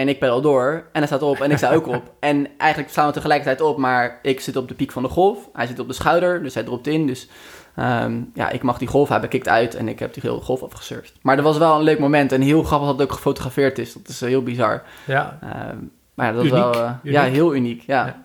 En ik pedal door en hij staat op en ik sta ook op. <laughs> En eigenlijk staan we tegelijkertijd op, maar ik zit op de piek van de golf. Hij zit op de schouder, dus hij dropt in. Dus Ehm, ja, ik mag die golf hebben, kikt uit en ik heb die hele golf afgesurfd. Maar dat was wel een leuk moment en heel grappig dat het ook gefotografeerd is. Dat is heel bizar. Ja. Ehm, maar ja, dat Uniek, is wel... eh, ja, heel uniek, ja. Ja.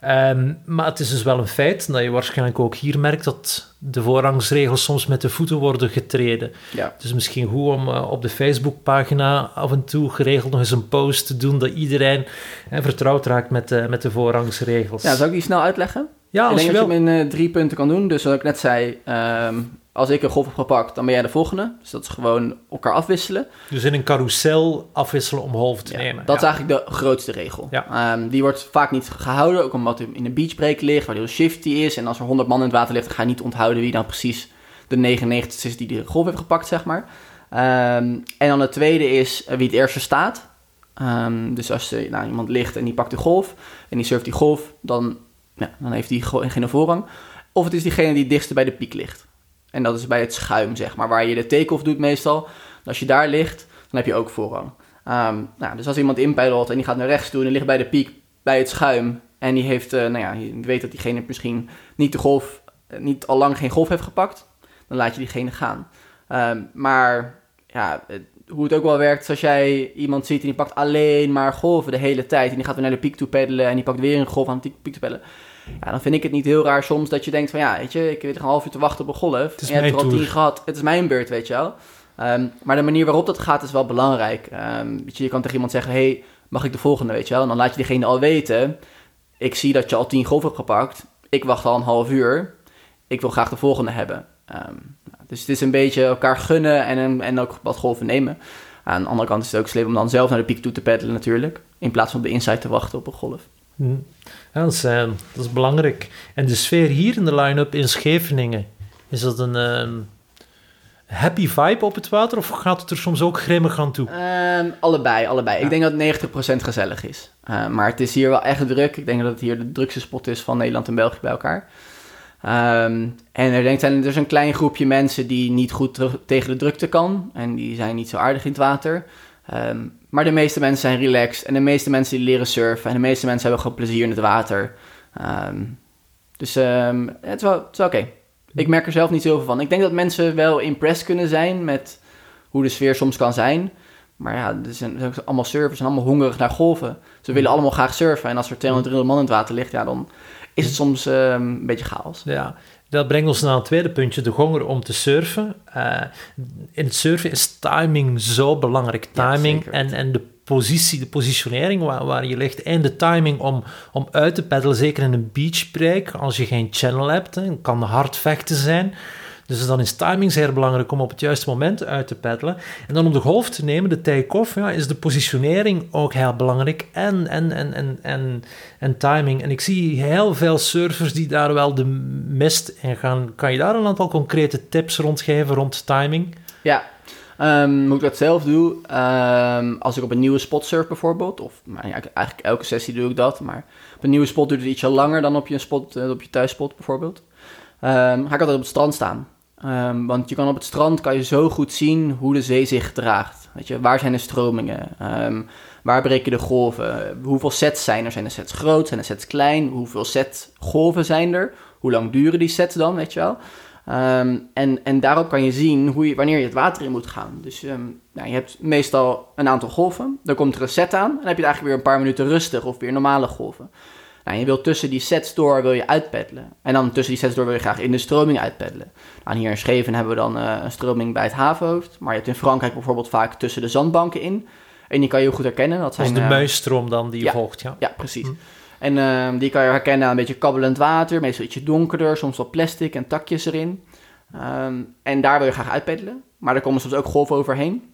Ehm, maar het is dus wel een feit dat je waarschijnlijk ook hier merkt dat de voorrangsregels soms met de voeten worden getreden. ja. Het is misschien goed om eh, op de Facebookpagina af en toe geregeld nog eens een post te doen dat iedereen vertrouwd raakt met, de met de voorrangsregels. Ja, zou ik die snel uitleggen? Ja, ik als denk je dat wil. je hem in eh, drie punten kan doen. Dus wat ik net zei, ehm, als ik een golf heb gepakt, dan ben jij de volgende. Dus dat is gewoon elkaar afwisselen. Dus in een carousel afwisselen om halve te Ja, nemen. dat is eigenlijk de grootste regel. Ja. Ehm, die wordt vaak niet gehouden, ook omdat hij in een beachbreak ligt, waar heel shifty is. En als er 100 man in het water ligt, dan ga je niet onthouden wie dan precies de 99 is die de golf heeft gepakt, zeg maar. Ehm, en dan het tweede is eh, wie het eerste staat. Ehm, dus als er nou, iemand ligt en die pakt de golf en die surft die golf, dan, ja, dan heeft die geen voorrang. Of het is diegene die het dichtst bij de piek ligt. En dat is bij het schuim, zeg maar, waar je de take-off doet meestal. Als je daar ligt, dan heb je ook voorrang. Ehm, nou, dus als iemand inpeddelt en die gaat naar rechts toe en die ligt bij de piek, bij het schuim. En die heeft, eh, nou ja, je weet dat diegene misschien niet de golf, eh, niet al lang geen golf heeft gepakt. Dan laat je diegene gaan. Ehm, maar ja, hoe het ook wel werkt, als jij iemand ziet en die pakt alleen maar golven de hele tijd. En die gaat weer naar de piek toe peddelen en die pakt weer een golf aan de piek te peddelen. Ja, dan vind ik het niet heel raar soms dat je denkt van ja, weet je, ik weet een half uur te wachten op een golf. is en je hebt er al tien gehad. Het is mijn beurt, weet je wel. Ehm, maar de manier waarop dat gaat is wel belangrijk. Ehm, weet je, je kan tegen iemand zeggen, hey, mag ik de volgende, weet je wel. En dan laat je diegene al weten, ik zie dat je al tien golf hebt gepakt. Ik wacht al een half uur. Ik wil graag de volgende hebben. Ehm, dus het is een beetje elkaar gunnen en, en ook wat golven nemen. Aan de andere kant is het ook slim om dan zelf naar de piek toe te peddelen natuurlijk. In plaats van op de inside te wachten op een golf. Ja, dat, is, dat is belangrijk. En de sfeer hier in de line-up in Scheveningen, is dat een ehm, happy vibe op het water of gaat het er soms ook grimmig aan toe? Ehm, allebei, allebei. Ja. Ik denk dat 90% gezellig is. Eh, maar het is hier wel echt druk. Ik denk dat het hier de drukste spot is van Nederland en België bij elkaar. Ehm, en er, denk, zijn, er is een klein groepje mensen die niet goed tegen de drukte kan. En die zijn niet zo aardig in het water. Ehm, maar de meeste mensen zijn relaxed. En de meeste mensen die leren surfen. En de meeste mensen hebben gewoon plezier in het water. Ehm, dus ehm, het is wel, wel oké. Ik merk er zelf niet zoveel van. Ik denk dat mensen wel impressed kunnen zijn met hoe de sfeer soms kan zijn. Maar ja, er zijn, er zijn allemaal surfers en allemaal hongerig naar golven. Ze willen allemaal graag surfen. En als er 200, 300 man in het water ligt, ja, dan is het soms ehm, een beetje chaos. Ja, dat brengt ons naar het tweede puntje, de honger om te surfen. Eh, in het surfen is timing zo belangrijk. Timing en, en de positie, de positionering waar, waar je ligt en de timing om, om uit te peddelen, zeker in een beachbreak, als je geen channel hebt, hè, kan hard vechten zijn. Dus dan is timing zeer belangrijk om op het juiste moment uit te peddelen. En dan om de golf te nemen, de take-off, ja, is de positionering ook heel belangrijk. En, en, en, en, en, en timing. En ik zie heel veel surfers die daar wel de mist in gaan. Kan je daar een aantal concrete tips rond geven rond timing? Ja, ehm, hoe ik dat zelf doe, ehm, als ik op een nieuwe spot surf bijvoorbeeld, of nou ja, eigenlijk elke sessie doe ik dat, maar op een nieuwe spot duurt het ietsje langer dan op je, spot, eh, op je thuisspot bijvoorbeeld, Ehm, ga ik altijd op het strand staan. Ehm, want je kan op het strand kan je zo goed zien hoe de zee zich gedraagt. Weet je, waar zijn de stromingen? Ehm, waar breken de golven? Hoeveel sets zijn er? Zijn de sets groot? Zijn de sets klein? Hoeveel set golven zijn er? Hoe lang duren die sets dan, weet je wel? Ehm, en, en daarop kan je zien hoe wanneer je het water in moet gaan. Dus nou, je hebt meestal een aantal golven. Dan komt er een set aan. En dan heb je eigenlijk weer een paar minuten rustig of weer normale golven. Nou, je wilt tussen die sets door wil je uitpeddelen. En dan tussen die sets door wil je graag in de stroming uitpeddelen. Nou, hier in Scheven hebben we dan eh, een stroming bij het havenhoofd. Maar je hebt in Frankrijk bijvoorbeeld vaak tussen de zandbanken in. En die kan je heel goed herkennen. Dat zijn is de eh, muisstroom dan die je ja. volgt, ja. ja, precies. Hm. En ehm, die kan je herkennen aan een beetje kabbelend water, meestal ietsje donkerder, soms wat plastic en takjes erin. Ehm, en daar wil je graag uitpeddelen, maar er komen soms ook golven overheen.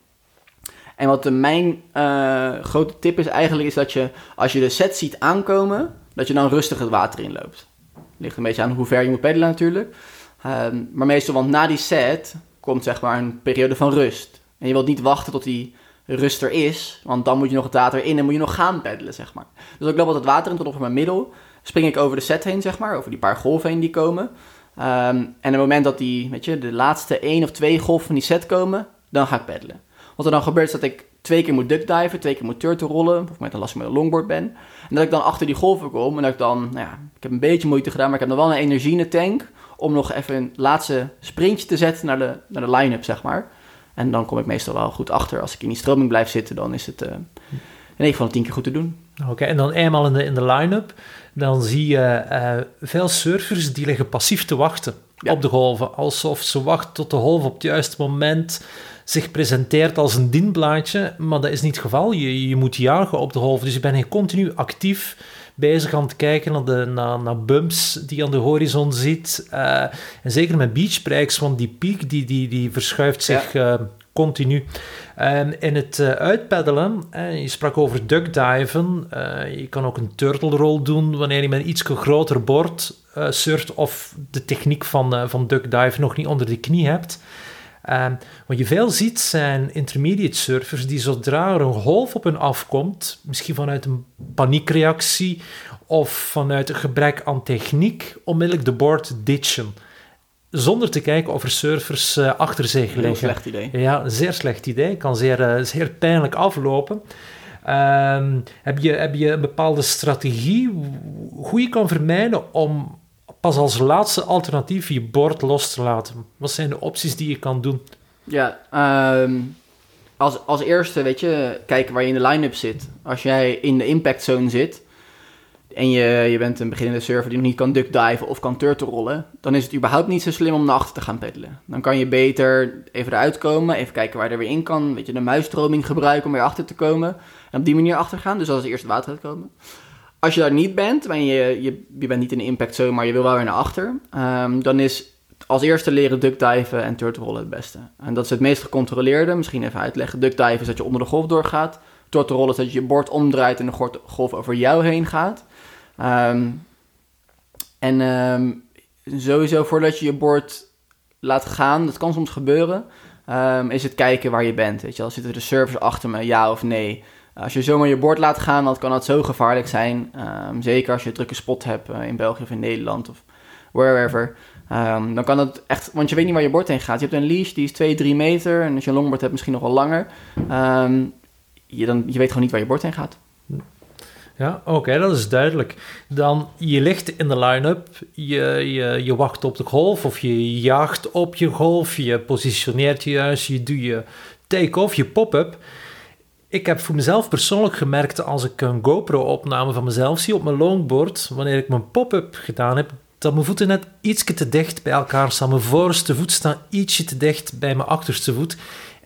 En wat de, mijn eh, grote tip is eigenlijk, is dat je als je de set ziet aankomen, dat je dan rustig het water inloopt. Ligt een beetje aan hoe ver je moet peddelen natuurlijk. Ehm, maar meestal, want na die set komt zeg maar een periode van rust. En je wilt niet wachten tot die rust er is, want dan moet je nog het water in en moet je nog gaan peddelen, zeg maar. Dus ik loop altijd water in tot over mijn middel. Spring ik over de set heen, zeg maar, over die paar golven heen die komen. Ehm, en op het moment dat die, weet je, de laatste één of twee golven van die set komen, dan ga ik peddelen. Wat er dan gebeurt is dat ik twee keer moet duckdiven, twee keer moet turtle rollen, of met een last met een longboard ben. En dat ik dan achter die golven kom en dat ik dan, nou ja, ik heb een beetje moeite gedaan, maar ik heb nog wel een energie in de tank om nog even een laatste sprintje te zetten naar de, naar de line-up, zeg maar. En dan kom ik meestal wel goed achter. Als ik in die stroming blijf zitten, dan is het uh, in ieder geval tien keer goed te doen. Oké, en dan eenmaal in de, in de line-up, dan zie je uh, veel surfers die liggen passief te wachten op de golven. Alsof ze wachten tot de golf op het juiste moment zich presenteert als een dienblaadje. Maar dat is niet het geval. Je, je moet jagen op de golven. Dus je bent continu actief bezig aan het kijken naar, de, naar, naar bumps die je aan de horizon ziet. Uh, en zeker met beachbreaks, want die piek die, die, die verschuift zich ja. uh, continu. En in het uh, uitpeddelen, je sprak over duckdiven, je kan ook een turtle roll doen wanneer je met een iets groter bord surft of de techniek van, van duckdive nog niet onder de knie hebt. Um, wat je veel ziet zijn intermediate surfers die zodra er een golf op hun afkomt, misschien vanuit een paniekreactie of vanuit een gebrek aan techniek, onmiddellijk de board ditchen. Zonder te kijken of er surfers uh, achter zich liggen. Een slecht idee. Ja, een zeer slecht idee. Kan zeer, uh, zeer pijnlijk aflopen. Um, heb, je, heb je een bepaalde strategie hoe je kan vermijden om pas als laatste alternatief je bord los te laten? Wat zijn de opties die je kan doen? Ja, um, als, als eerste, weet je, kijken waar je in de line-up zit. Als jij in de impact zone zit en je, je bent een beginnende surfer die nog niet kan duckdiven of kan turtle rollen, dan is het überhaupt niet zo slim om naar achter te gaan peddelen. Dan kan je beter even eruit komen, even kijken waar je er weer in kan, weet je, de muisstroming gebruiken om weer achter te komen en op die manier achter gaan. Dus als eerste water uitkomen. Als je daar niet bent, en je, je, je bent niet in de impact zone, maar je wil wel weer naar achter, um, dan is als eerste leren duckdiven en turtle rollen het beste. En dat is het meest gecontroleerde. Misschien even uitleggen. Duckdiven is dat je onder de golf doorgaat. Turtle rollen is dat je je bord omdraait en de golf over jou heen gaat. Um, en um, sowieso voordat je je bord laat gaan, dat kan soms gebeuren, is het kijken waar je bent. Weet je wel, zitten de servers achter me, ja of nee? Als je zomaar je bord laat gaan, dan kan dat zo gevaarlijk zijn. Um, zeker als je een drukke spot hebt uh, in België of in Nederland of wherever. Um, dan kan het echt, want je weet niet waar je bord heen gaat. Je hebt een leash die is 2, 3 meter. En als je een longboard hebt, misschien nog wel langer. Um, je, dan, je weet gewoon niet waar je bord heen gaat. Ja, oké, dat is duidelijk. Dan, je ligt in de line-up, je, je, je wacht op de golf of je jaagt op je golf, je positioneert je juist, je doet je take-off, je pop-up ik heb voor mezelf persoonlijk gemerkt als ik een GoPro-opname van mezelf zie op mijn longboard, wanneer ik mijn pop-up gedaan heb, dat mijn voeten net ietsje te dicht bij elkaar staan. Mijn voorste voet staat ietsje te dicht bij mijn achterste voet.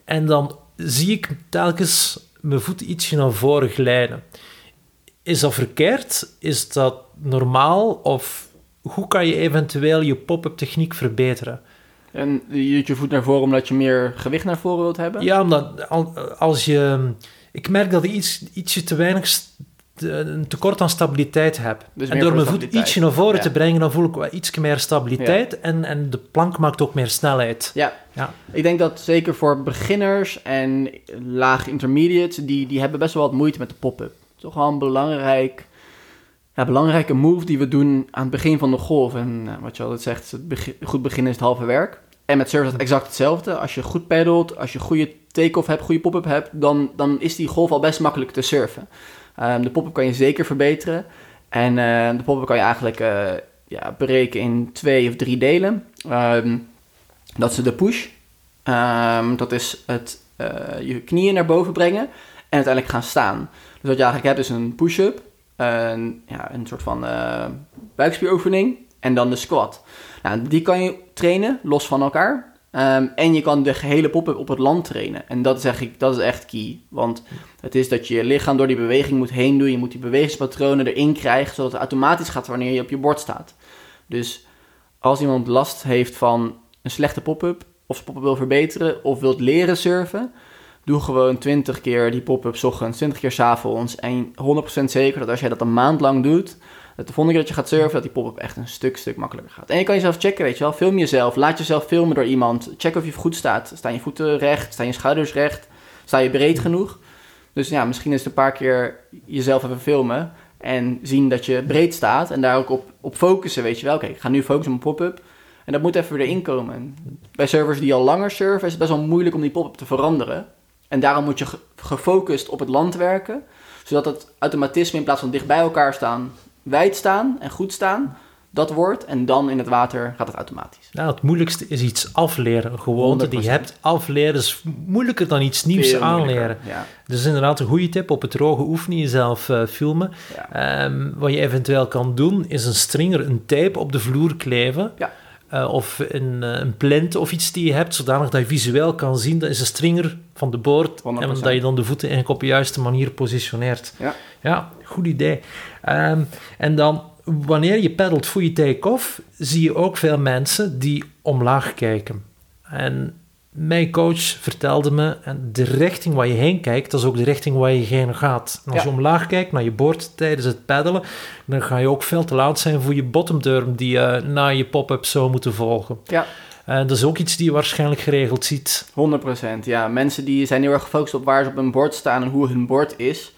En dan zie ik telkens mijn voet ietsje naar voren glijden. Is dat verkeerd? Is dat normaal? Of hoe kan je eventueel je pop-up techniek verbeteren? En je doet je voet naar voren omdat je meer gewicht naar voren wilt hebben? Ja, omdat als je... Ik merk dat ik iets, ietsje te weinig een tekort aan stabiliteit heb. Dus en door mijn voet ietsje naar voren ja. te brengen, dan voel ik wel iets meer stabiliteit. Ja. En, en de plank maakt ook meer snelheid. Ja. ja, ik denk dat zeker voor beginners en laag intermediate, die, die hebben best wel wat moeite met de pop-up. Toch wel een belangrijk, ja, belangrijke move die we doen aan het begin van de golf. En uh, wat je altijd zegt, het begin, goed beginnen is het halve werk. En met service is het exact hetzelfde. Als je goed peddelt, als je goede take-off hebt, goede pop-up hebt, dan, dan is die golf al best makkelijk te surfen. Um, de pop-up kan je zeker verbeteren. En uh, de pop-up kan je eigenlijk uh, ja, breken in twee of drie delen. Um, dat is de push. Dat is het uh, je knieën naar boven brengen en uiteindelijk gaan staan. Dus wat je eigenlijk hebt is een push-up, een, ja, een soort van buikspieroefening en dan de squat. Nou, die kan je trainen los van elkaar. Um, en je kan de gehele pop-up op het land trainen. En dat is, eigenlijk, dat is echt key. Want het is dat je je lichaam door die beweging moet heen doen. Je moet die bewegingspatronen erin krijgen, zodat het automatisch gaat wanneer je op je bord staat. Dus als iemand last heeft van een slechte pop-up, of zijn pop-up wil verbeteren, of wilt leren surfen, doe gewoon 20 keer die pop-up ochtends, 20 keer s avonds. En 100% zeker dat als jij dat een maand lang doet, dat de volgende keer dat je gaat surfen, dat die pop-up echt een stuk, stuk makkelijker gaat. En je kan jezelf checken, weet je wel. Film jezelf, laat jezelf filmen door iemand. Check of je goed staat. Staan je voeten recht? Staan je schouders recht? Sta je breed genoeg? Dus ja, misschien is het een paar keer jezelf even filmen en zien dat je breed staat en daar ook op, op focussen, weet je wel. Oké, ik ga nu focussen op een pop-up en dat moet even weer erin komen. bij servers die al langer surfen is het best wel moeilijk om die pop-up te veranderen. En daarom moet je gefocust op het land werken, zodat het automatisme in plaats van dicht bij elkaar staan, wijd staan en goed staan, dat woord. En dan in het water gaat het automatisch. Nou, het moeilijkste is iets afleren. Een gewoonte die je 100%. hebt afleren is moeilijker dan iets nieuws Veel aanleren. Ja, Dus inderdaad een goede tip. Op het droge oefenen jezelf eh, filmen. ja. Ehm, wat je eventueel kan doen, is een stringer, een tape op de vloer kleven. Ja. Eh, of een, eh, een plint of iets die je hebt, zodanig dat je visueel kan zien. Dat is een stringer van de boord. 100%. En dat je dan de voeten eigenlijk op de juiste manier positioneert. Ja. Ja, goed idee. Ehm, en dan, wanneer je peddelt voor je take-off, zie je ook veel mensen die omlaag kijken. En mijn coach vertelde me, en de richting waar je heen kijkt, dat is ook de richting waar je heen gaat. En als Ja. je omlaag kijkt naar je bord tijdens het peddelen, dan ga je ook veel te laat zijn voor je bottom turn die je na je pop-up zou moeten volgen. Ja. En dat is ook iets die je waarschijnlijk geregeld ziet. 100%. Ja, mensen die zijn heel erg gefocust op waar ze op hun bord staan en hoe hun bord is.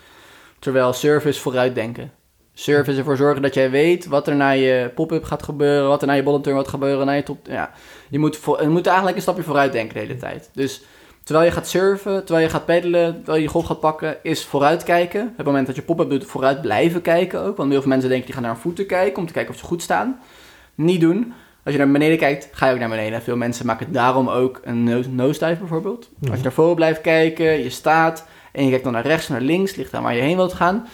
Terwijl surf is vooruitdenken. Is ervoor zorgen dat jij weet wat er na je pop-up gaat gebeuren, wat er na je turn gaat gebeuren, na je top... Ja, je moet, voor, je moet eigenlijk een stapje vooruit denken de hele tijd. Dus terwijl je gaat surfen, terwijl je gaat peddelen, terwijl je je golf gaat pakken, is vooruitkijken. Het moment dat je pop-up doet, vooruit blijven kijken ook. Want heel veel mensen denken, die gaan naar hun voeten kijken om te kijken of ze goed staan. Niet doen. Als je naar beneden kijkt, ga je ook naar beneden. Veel mensen maken daarom ook een nose- bijvoorbeeld. Als je naar voren blijft kijken, je staat en je kijkt dan naar rechts, naar links, ligt aan waar je heen wilt gaan,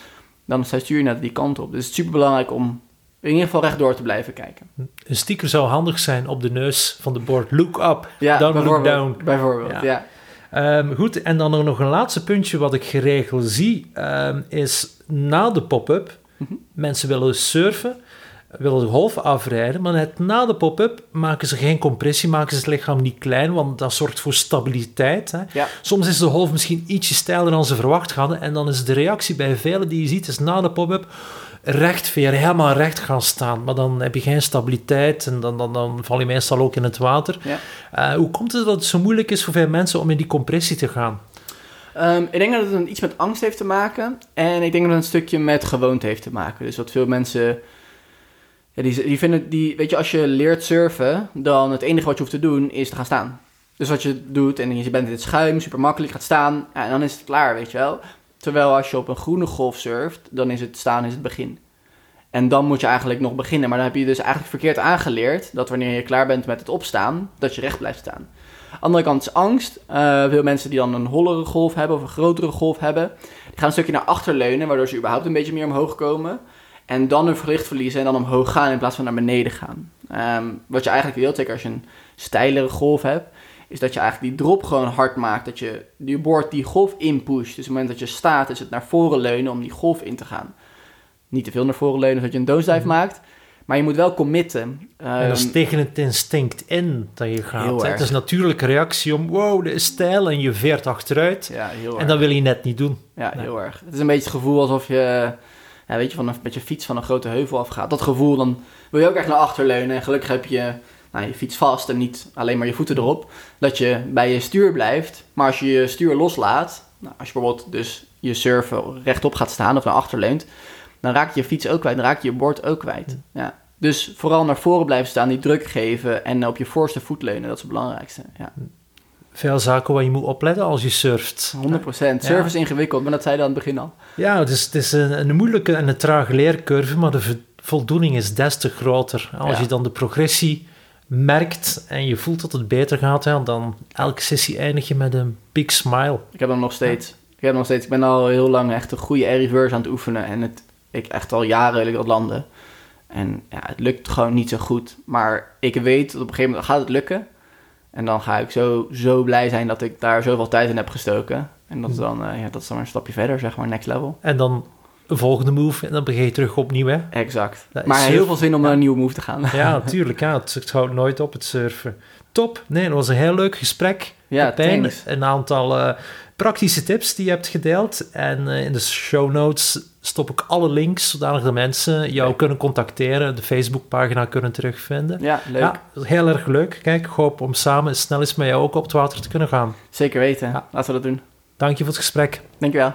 dan stuur je naar die kant op. Dus het is super belangrijk om in ieder geval rechtdoor te blijven kijken. Een sticker zou handig zijn op de neus van de bord. Look up, Ja, don't look down. Bijvoorbeeld, Ja. ja. Ehm, goed, en dan nog een laatste puntje wat ik geregeld zie, ehm, is na de pop-up, Mhm. mensen willen surfen, willen de golven afrijden, maar net na de pop-up maken ze geen compressie, maken ze het lichaam niet klein, want dat zorgt voor stabiliteit. Hè. Ja. Soms is de golf misschien ietsje steiler dan ze verwacht hadden, en dan is de reactie bij velen die je ziet, is na de pop-up recht veren, helemaal recht gaan staan, maar dan heb je geen stabiliteit en dan, dan, dan val je meestal ook in het water. Ja. Eh, hoe komt het dat het zo moeilijk is voor veel mensen om in die compressie te gaan? Ehm, ik denk dat het iets met angst heeft te maken. En ik denk dat het een stukje met gewoonte heeft te maken. Dus wat veel mensen. Die, vinden. Die, weet je, als je leert surfen, dan het enige wat je hoeft te doen is te gaan staan. Dus wat je doet en je bent in het schuim, super makkelijk, gaat staan. En dan is het klaar, weet je wel. Terwijl als je op een groene golf surft, dan is het staan is het begin. En dan moet je eigenlijk nog beginnen. Maar dan heb je dus eigenlijk verkeerd aangeleerd dat wanneer je klaar bent met het opstaan, dat je recht blijft staan. Andere kant is angst. Eh, veel mensen die dan een hollere golf hebben of een grotere golf hebben, die gaan een stukje naar achter leunen, waardoor ze überhaupt een beetje meer omhoog komen. En dan hun gewicht verliezen en dan omhoog gaan in plaats van naar beneden gaan. Ehm, wat je eigenlijk wilt, zeker als je een steilere golf hebt, is dat je eigenlijk die drop gewoon hard maakt. Dat je je boord die golf inpusht. Dus op het moment dat je staat, is het naar voren leunen om die golf in te gaan. Niet te veel naar voren leunen, zodat je een doosdive maakt. Maar je moet wel committen. en dat is Ehm, tegen het instinct in dat je gaat. Het is een natuurlijke reactie om, wow, dit is stijl en je veert achteruit. ja, heel erg. En dat wil je net niet doen. Ja, Nee. heel erg. Het is een beetje het gevoel alsof je, ja, weet je, van een met je fiets van een grote heuvel afgaat. Dat gevoel, dan wil je ook echt naar achter leunen. En gelukkig heb je nou, je fiets vast en niet alleen maar je voeten erop. Dat je bij je stuur blijft. Maar als je je stuur loslaat, nou, als je bijvoorbeeld dus je surfen rechtop gaat staan of naar achter leunt, dan raak je je fiets ook kwijt, dan raak je je bord ook kwijt. Ja. Dus vooral naar voren blijven staan, die druk geven en op je voorste voet leunen, dat is het belangrijkste. Ja, Veel zaken waar je moet opletten als je surft. 100%. Surf is ingewikkeld, maar dat zei je aan het begin al. Ja, het is, het is een, een moeilijke en een trage leercurve, maar de vo- voldoening is des te groter. Als Ja. je dan de progressie merkt en je voelt dat het beter gaat, hè, dan elke sessie eindig je met een big smile. Ik heb hem nog steeds. Ik heb hem nog steeds. Ik ben al heel lang echt een goede air reverse aan het oefenen. En het, ik echt al jaren wil ik dat landen. En ja, het lukt gewoon niet zo goed. Maar ik weet dat op een gegeven moment gaat het lukken. En dan ga ik zo, zo blij zijn dat ik daar zoveel tijd in heb gestoken. En dat is dan, eh, ja, dat is dan maar een stapje verder, zeg maar, next level. En dan een volgende move en dan begin je terug opnieuw. Hè? Exact. Dat maar surf- heel veel zin om ja. naar een nieuwe move te gaan. Ja, <laughs> natuurlijk. Ja, het, het houdt nooit op, het surfen. Top. Nee, dat was een heel leuk gesprek. Ja. Een aantal eh, praktische tips die je hebt gedeeld. En eh, in de show notes stop ik alle links, zodanig dat mensen jou kunnen contacteren, de Facebookpagina kunnen terugvinden. Ja, leuk. Ja, heel erg leuk. Kijk, ik hoop om samen snel eens met jou ook op het water te kunnen gaan. Zeker weten. Ja. Laten we dat doen. Dank je voor het gesprek. Dankjewel.